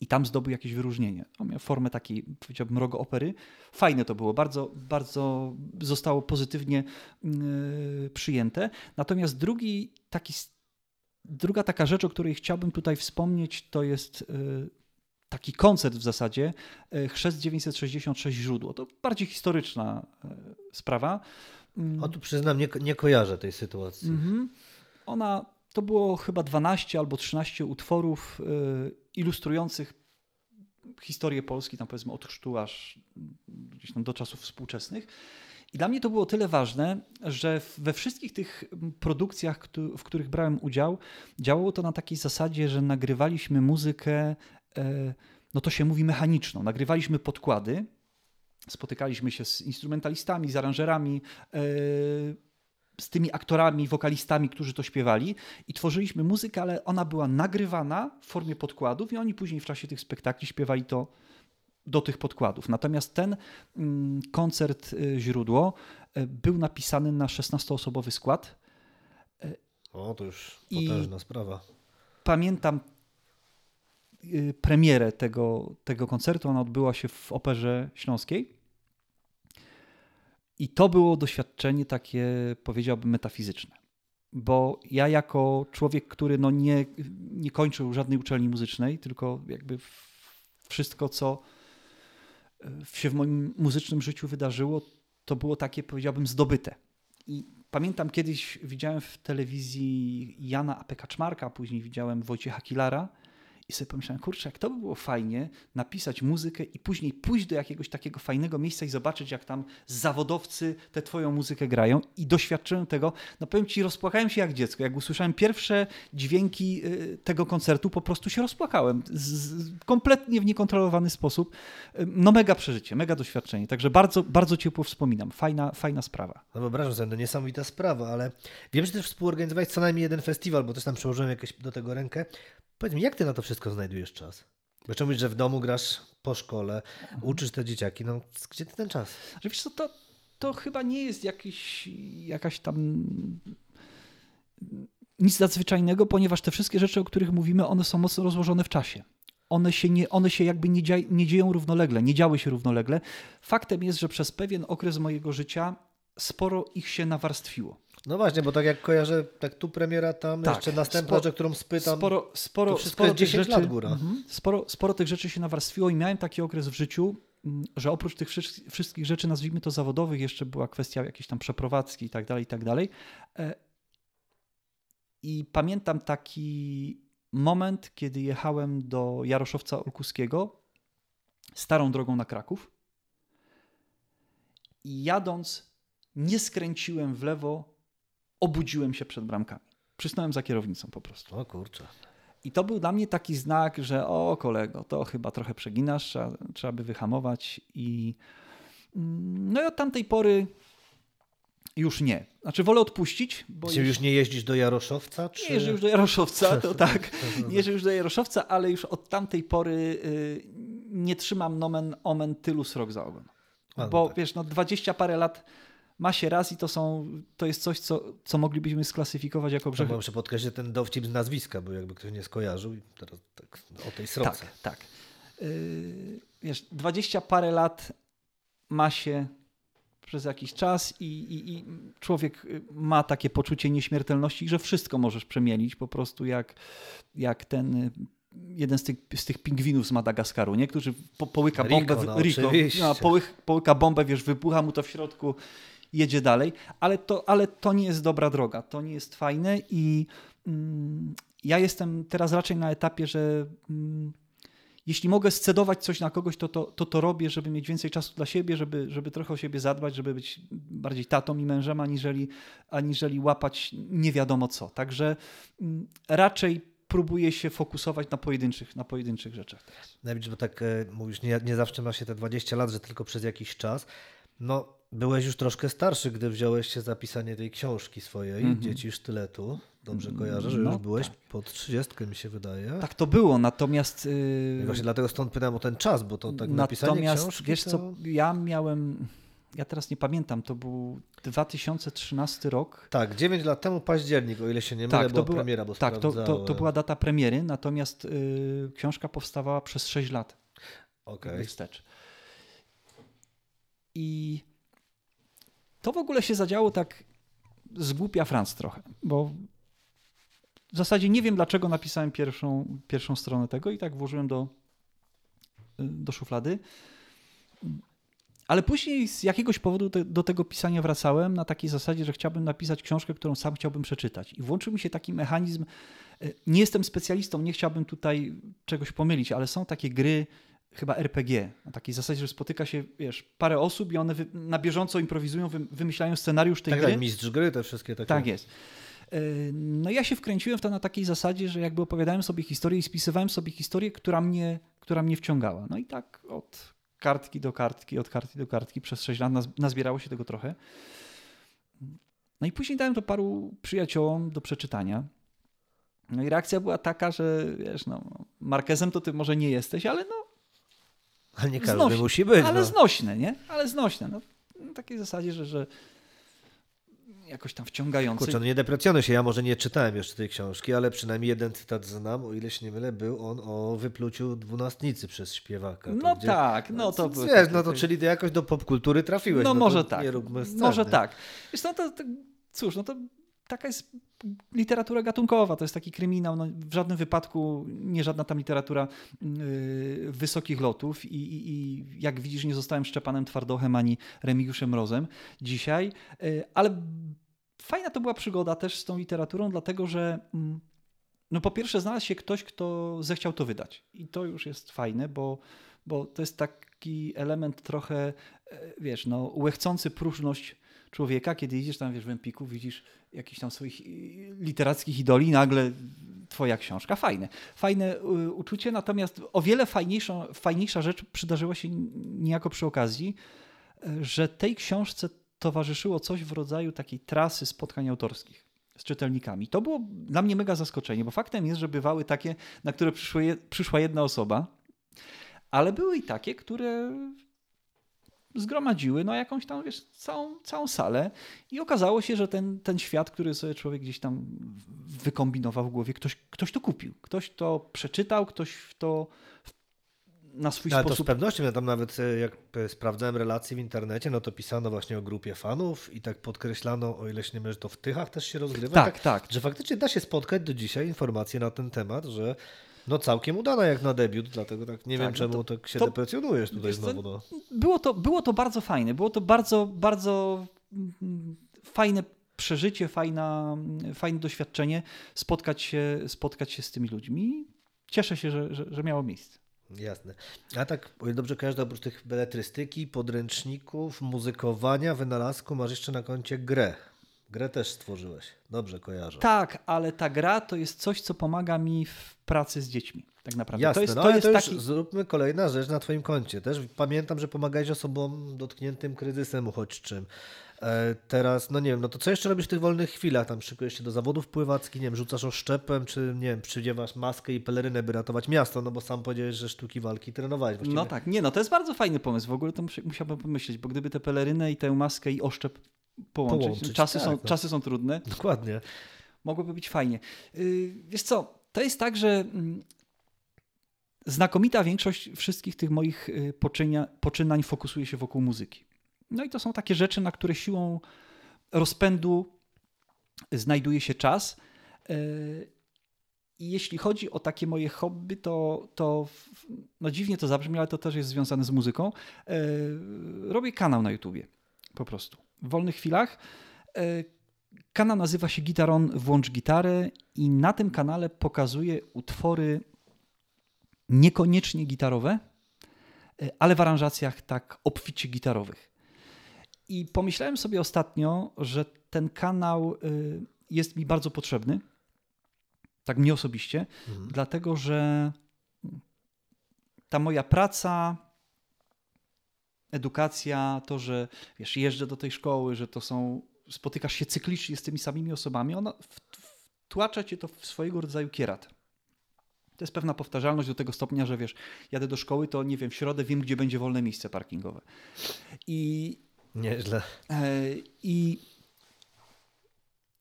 i tam zdobył jakieś wyróżnienie. On miał formę takiej, powiedziałbym, rogo opery. Fajne to było, bardzo, bardzo zostało pozytywnie yy, przyjęte. Natomiast drugi taki, druga taka rzecz, o której chciałbym tutaj wspomnieć, to jest yy, taki koncert w zasadzie, Chrzest 966 źródło. To bardziej historyczna sprawa. O tu przyznam, nie, nie kojarzę tej sytuacji. Mhm. Ona, to było chyba 12 albo 13 utworów y, ilustrujących historię Polski, tam powiedzmy od chrztu aż gdzieś tam do czasów współczesnych. I dla mnie to było tyle ważne, że we wszystkich tych produkcjach, w których brałem udział, działało to na takiej zasadzie, że nagrywaliśmy muzykę, e, no to się mówi mechaniczną. Nagrywaliśmy podkłady, spotykaliśmy się z instrumentalistami, z aranżerami, e, z tymi aktorami, wokalistami, którzy to śpiewali i tworzyliśmy muzykę, ale ona była nagrywana w formie podkładów i oni później w czasie tych spektakli śpiewali to do tych podkładów. Natomiast ten mm, koncert y, źródło y, był napisany na 16-osobowy skład. O, to już potężna I sprawa. Pamiętam y, premierę tego, tego koncertu. Ona odbyła się w Operze Śląskiej. I to było doświadczenie takie, powiedziałbym, metafizyczne. Bo ja, jako człowiek, który no nie, nie kończył żadnej uczelni muzycznej, tylko jakby wszystko, co e, się w moim muzycznym życiu wydarzyło, to było takie, powiedziałbym, zdobyte. I pamiętam kiedyś widziałem w telewizji Jana Apeka Kaczmarka, a później widziałem Wojciecha Kilara i sobie pomyślałem, kurczę, jak to by było fajnie napisać muzykę i później pójść do jakiegoś takiego fajnego miejsca i zobaczyć, jak tam zawodowcy tę twoją muzykę grają. I doświadczyłem tego, no powiem ci, rozpłakałem się jak dziecko. Jak usłyszałem pierwsze dźwięki y, tego koncertu, po prostu się rozpłakałem. Z, kompletnie w niekontrolowany sposób. Y, no mega przeżycie, mega doświadczenie. Także bardzo, bardzo ciepło wspominam. Fajna, fajna sprawa. No wyobrażam sobie, to niesamowita sprawa, ale wiem, że też współorganizowałeś co najmniej jeden festiwal, bo też tam przełożyłem jakieś do tego rękę. Powiedz mi, jak ty na to wszystko znajdujesz czas? Czemu mówisz, że w domu grasz po szkole, uczysz te dzieciaki, no gdzie ty ten czas? Że wiesz co, to, to chyba nie jest jakiś, jakaś tam nic nadzwyczajnego, ponieważ te wszystkie rzeczy, o których mówimy, one są mocno rozłożone w czasie. One się, nie, one się jakby nie, dzia, nie dzieją równolegle, nie działy się równolegle. Faktem jest, że przez pewien okres mojego życia sporo ich się nawarstwiło. No właśnie, bo tak jak kojarzę, tak tu premiera, tam tak, jeszcze następna rzecz, którą spytam. Sporo, sporo, sporo tych rzeczy, lat góra. Mhm. Sporo, sporo tych rzeczy się nawarstwiło i miałem taki okres w życiu, że oprócz tych wszystkich rzeczy, nazwijmy to zawodowych, jeszcze była kwestia jakiejś tam przeprowadzki i tak dalej, i tak dalej. E, I pamiętam taki moment, kiedy jechałem do Jaroszowca Olkuskiego starą drogą na Kraków i jadąc nie skręciłem w lewo obudziłem się przed bramkami. Przysnąłem za kierownicą po prostu. O kurczę. I to był dla mnie taki znak, że o kolego, to chyba trochę przeginasz, trzeba, trzeba by wyhamować i mm, no i od tamtej pory już nie. Znaczy wolę odpuścić. Bo Czy już nie jeździsz do Jaroszowca? Czy... Nie jeżdżę już do Jaroszowca, to tak. Nie jeżdżę już do Jaroszowca, ale już od tamtej pory y, nie trzymam nomen omen tylu srok za ogon. No bo tak. wiesz, no 20 parę lat ma się raz i to, są, to jest coś, co, co moglibyśmy sklasyfikować jako grzech. Tak, muszę podkreślić ten dowcip z nazwiska, bo jakby ktoś nie skojarzył i teraz tak, o tej srodze. Tak, tak. Yy, wiesz, dwadzieścia parę lat ma się przez jakiś czas i, i, i, człowiek ma takie poczucie nieśmiertelności, że wszystko możesz przemienić po prostu jak, jak ten jeden z tych, z tych pingwinów z Madagaskaru, nie? którzy po, połyka bombę, Rico, no, Rico, no, połyk, połyka bombę, wiesz, wybucha mu to w środku jedzie dalej, ale to, ale to nie jest dobra droga, to nie jest fajne i mm, ja jestem teraz raczej na etapie, że mm, jeśli mogę scedować coś na kogoś, to to, to to robię, żeby mieć więcej czasu dla siebie, żeby, żeby trochę o siebie zadbać, żeby być bardziej tatą i mężem, aniżeli, aniżeli łapać nie wiadomo co. Także mm, raczej próbuję się fokusować na pojedynczych, na pojedynczych rzeczach teraz. No bo tak e, mówisz, nie, nie zawsze ma się te 20 lat, że tylko przez jakiś czas. No, byłeś już troszkę starszy, gdy wziąłeś się za pisanie tej książki swojej, mm -hmm. Dzieci Sztyletu. Dobrze kojarzę, że no, już byłeś tak. pod 30, mi się wydaje. Tak to było, natomiast... Yy... Właśnie dlatego stąd pytam o ten czas, bo to tak napisanie książki wiesz to... co, ja miałem... ja teraz nie pamiętam, to był 2013 rok. Tak, 9 lat temu październik, o ile się nie mylę, Tak, to była premiera, bo Tak, to, to, to była data premiery, natomiast y, książka powstawała przez 6 lat Okej. wstecz. I to w ogóle się zadziało tak z głupia Franc trochę, bo w zasadzie nie wiem, dlaczego napisałem pierwszą, pierwszą stronę tego i tak włożyłem do, do szuflady. Ale później z jakiegoś powodu te, do tego pisania wracałem na takiej zasadzie, że chciałbym napisać książkę, którą sam chciałbym przeczytać. I włączył mi się taki mechanizm. e, Nie jestem specjalistą, nie chciałbym tutaj czegoś pomylić, ale są takie gry, chyba RPG, na takiej zasadzie, że spotyka się, wiesz, parę osób i one wy, na bieżąco improwizują, wy, wymyślają scenariusz tej Tak, gry. tak, mistrz gry, te wszystkie takie. Tak jest. E, No ja się wkręciłem w to na takiej zasadzie, że jakby opowiadałem sobie historię i spisywałem sobie historię, która mnie, która mnie wciągała. No i tak od kartki do kartki, od kartki do kartki przez 6 lat naz- nazbierało się tego trochę. No i później dałem to paru przyjaciołom do przeczytania. No i reakcja była taka, że wiesz, no, Markezem to ty może nie jesteś, ale no, Ale nie każdy Znosi- musi być. ale no. znośne, nie? Ale znośne. No, na takiej zasadzie, że, że jakoś tam wciągający. Kurczę, no nie deprecjonuj się, ja może nie czytałem jeszcze tej książki, ale przynajmniej jeden cytat znam, o ile się nie mylę, był on o wypluciu dwunastnicy przez śpiewaka. No gdzie- tak, no to były Wiesz, no to czyli ty jakoś do popkultury trafiłeś. No to może tak. Nie róbmy sceny. Może tak. Wiesz, no to, to cóż, no to taka jest literatura gatunkowa, to jest taki kryminał, no w żadnym wypadku nie żadna tam literatura yy, wysokich lotów i, i, i jak widzisz nie zostałem Szczepanem Twardochem ani Remigiuszem Mrozem dzisiaj, yy, ale fajna to była przygoda też z tą literaturą, dlatego że mm, no po pierwsze znalazł się ktoś, kto zechciał to wydać i to już jest fajne, bo, bo to jest taki element trochę, e, wiesz, no łechcący próżność człowieka, kiedy idziesz tam, wiesz, w Empiku, widzisz jakichś tam swoich y, literackich idoli, nagle twoja książka. Fajne. Fajne y, uczucie, natomiast o wiele fajniejsza, fajniejsza rzecz przydarzyła się niejako przy okazji, y, że tej książce towarzyszyło coś w rodzaju takiej trasy spotkań autorskich z czytelnikami. To było dla mnie mega zaskoczenie, bo faktem jest, że bywały takie, na które przyszła jedna osoba, ale były i takie, które zgromadziły no jakąś tam, wiesz, całą, całą salę i okazało się, że ten, ten świat, który sobie człowiek gdzieś tam wykombinował w głowie, ktoś, ktoś to kupił, ktoś to przeczytał, ktoś to na swój Ale to z sposób... pewnością, ja tam nawet e, jak e, sprawdzałem relacje w internecie, no to pisano właśnie o grupie fanów i tak podkreślano, o ile się nie mylę, że to w Tychach też się rozgrywa. Tak, tak. Że faktycznie da się spotkać do dzisiaj informacje na ten temat, że no całkiem udana jak na debiut, dlatego tak nie Tak, wiem no czemu to- tak się to- deprecjonujesz tutaj wiesz znowu. No. było to, było to bardzo fajne, było to bardzo, bardzo mm, fajne przeżycie, fajna, fajne doświadczenie spotkać się, spotkać się z tymi ludźmi. Cieszę się, że, że, że miało miejsce. Jasne. A tak, dobrze to oprócz tych beletrystyki, podręczników, muzykowania, wynalazku, masz jeszcze na koncie grę. Grę też stworzyłeś. Dobrze kojarzę. Tak, ale ta gra to jest coś, co pomaga mi w pracy z dziećmi. Tak naprawdę. Jasne, to jest, no to jest to taki. zróbmy kolejna rzecz na twoim koncie. Też pamiętam, że pomagałeś osobom dotkniętym kryzysem uchodźczym. E, teraz, no nie wiem, no to co jeszcze robisz w tych wolnych chwilach? Tam szykujesz się do zawodów pływackich, nie wiem, rzucasz oszczepem, czy nie wiem, przydziewasz maskę i pelerynę, by ratować miasto, no bo sam powiedziałeś, że sztuki walki trenowałeś właściwie. No tak, nie, no to jest bardzo fajny pomysł. W ogóle to musi- musiałbym pomyśleć, bo gdyby tę pelerynę i tę maskę i oszczep połączyć, Połączyć, czasy, tak, są, no. czasy są trudne, Dokładnie. mogłoby być fajnie. Yy, wiesz co, to jest tak, że mm, znakomita większość wszystkich tych moich y, poczynia, poczynań fokusuje się wokół muzyki. No i to są takie rzeczy, na które siłą rozpędu znajduje się czas. Yy, I jeśli chodzi o takie moje hobby, to, to no dziwnie to zabrzmi, ale to też jest związane z muzyką. Robię kanał na YouTubie, po prostu. W wolnych chwilach. Yy, Kanał nazywa się Gitaron Włącz Gitarę i na tym kanale pokazuję utwory niekoniecznie gitarowe, y, ale w aranżacjach tak obficie gitarowych. I pomyślałem sobie ostatnio, że ten kanał y, jest mi bardzo potrzebny, tak mnie osobiście, Mhm. dlatego że ta moja praca, edukacja, to, że wiesz, jeżdżę do tej szkoły, że to są, spotykasz się cyklicznie z tymi samymi osobami, ona wtłacza cię to w swojego rodzaju kierat. To jest pewna powtarzalność do tego stopnia, że wiesz, jadę do szkoły, to nie wiem, w środę wiem, gdzie będzie wolne miejsce parkingowe. I Nieźle. E, I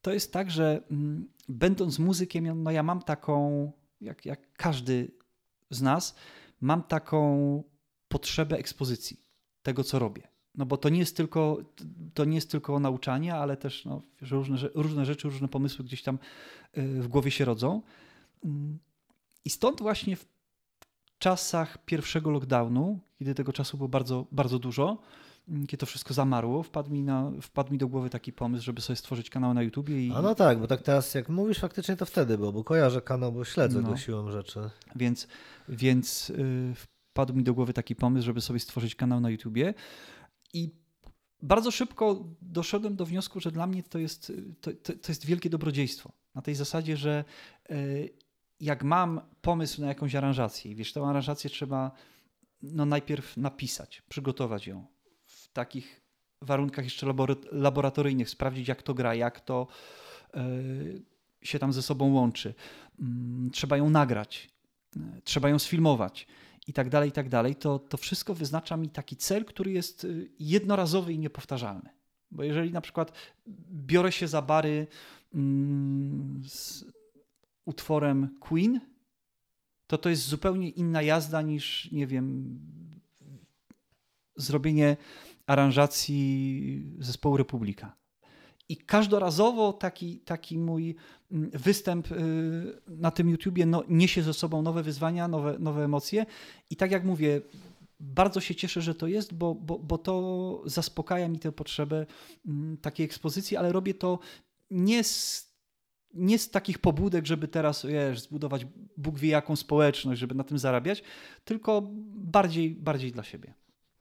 to jest tak, że mm, będąc muzykiem, no ja mam taką, jak, jak każdy z nas, mam taką potrzebę ekspozycji tego, co robię. No bo to nie jest tylko, to nie jest tylko nauczanie, ale też no, różne, różne rzeczy, różne pomysły gdzieś tam y, w głowie się rodzą. I stąd właśnie w czasach pierwszego lockdownu, kiedy tego czasu było bardzo, bardzo dużo, kiedy to wszystko zamarło, wpadł mi, na, wpadł mi do głowy taki pomysł, żeby sobie stworzyć kanał na YouTubie i A no tak, bo tak teraz jak mówisz, faktycznie to wtedy było, bo kojarzę kanał, bo śledzę No. go siłą rzeczy. Więc, więc y, wpadł mi do głowy taki pomysł, żeby sobie stworzyć kanał na YouTubie. I bardzo szybko doszedłem do wniosku, że dla mnie to jest, to, to, to jest wielkie dobrodziejstwo. Na tej zasadzie, że y, jak mam pomysł na jakąś aranżację, wiesz, tę aranżację trzeba no, najpierw napisać, przygotować ją w takich warunkach jeszcze labora- laboratoryjnych, sprawdzić jak to gra, jak to y, się tam ze sobą łączy. Mm, Trzeba ją nagrać, y, trzeba ją sfilmować i tak dalej, i tak dalej, to, to wszystko wyznacza mi taki cel, który jest y, jednorazowy i niepowtarzalny. Bo jeżeli na przykład biorę się za bary mm, z utworem Queen, to to jest zupełnie inna jazda niż, nie wiem, zrobienie aranżacji zespołu Republika. I każdorazowo taki, taki mój mm, występ y, na tym YouTubie no, niesie ze sobą nowe wyzwania, nowe, nowe emocje. I tak jak mówię, bardzo się cieszę, że to jest, bo, bo, bo to zaspokaja mi tę potrzebę mm, takiej ekspozycji, ale robię to nie z, nie z takich pobudek, żeby teraz wiesz, zbudować Bóg wie jaką społeczność, żeby na tym zarabiać, tylko bardziej, bardziej dla siebie.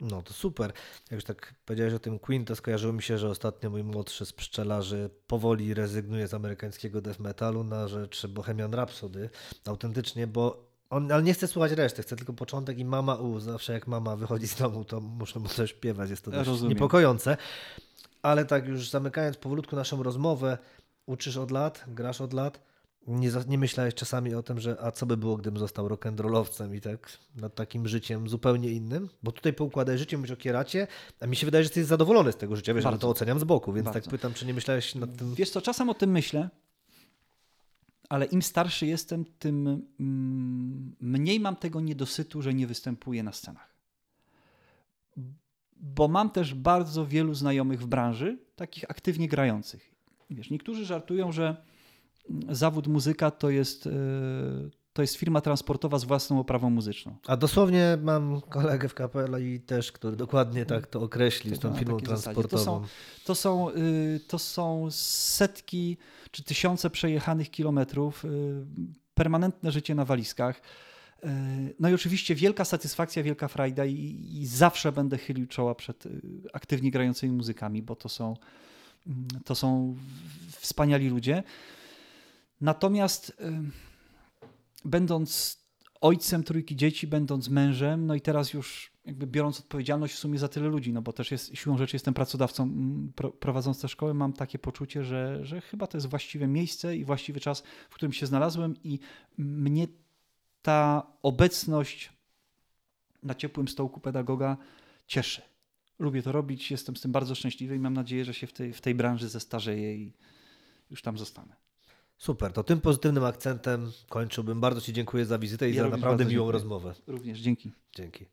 No to super. Jak już tak powiedziałeś o tym Queen, to skojarzyło mi się, że ostatnio mój młodszy z pszczelarzy powoli rezygnuje z amerykańskiego death metalu na rzecz Bohemian Rhapsody. Autentycznie, bo on, ale nie chce słuchać reszty, chce tylko początek i mama u. Zawsze jak mama wychodzi z domu, to muszę mu coś śpiewać. Jest to dość Rozumiem. niepokojące. Ale tak już zamykając powolutku naszą rozmowę, uczysz od lat, grasz od lat. Nie, nie myślałeś czasami o tym, że a co by było, gdybym został rock'n'rollowcem i tak nad takim życiem zupełnie innym? Bo tutaj poukładaj życie, mówisz o kieracie, a mi się wydaje, że jesteś zadowolony z tego życia, wiesz, ale to oceniam z boku, więc tak Bardzo. pytam, czy nie myślałeś nad tym... Wiesz co, czasem o tym myślę, ale im starszy jestem, tym mm, mniej mam tego niedosytu, że nie występuję na scenach. Bo mam też bardzo wielu znajomych w branży, takich aktywnie grających. Wiesz, niektórzy żartują, że zawód muzyka to jest, e, to jest firma transportowa z własną oprawą muzyczną. A dosłownie mam kolegę w kapele i też, który dokładnie tak to określił To tą na firmą. To transportową. To są, y, to są setki czy tysiące przejechanych kilometrów, y, permanentne życie na walizkach. Y, No i oczywiście wielka satysfakcja, wielka frajda i, i zawsze będę chylił czoła przed y, aktywnie grającymi muzykami, bo to są, mm, to są wspaniali ludzie. Natomiast y, będąc ojcem trójki dzieci, będąc mężem, no i teraz już jakby biorąc odpowiedzialność w sumie za tyle ludzi, no bo też jest, siłą rzeczy jestem pracodawcą pro, prowadząc tę szkołę, mam takie poczucie, że, że chyba to jest właściwe miejsce i właściwy czas, w którym się znalazłem i mnie ta obecność na ciepłym stołku pedagoga cieszy. Lubię to robić, jestem z tym bardzo szczęśliwy i mam nadzieję, że się w tej, w tej branży zestarzeję i już tam zostanę. Super, to tym pozytywnym akcentem kończyłbym. Bardzo Ci dziękuję za wizytę i Ja za naprawdę miłą dziękuję. rozmowę. Również dzięki. Dzięki.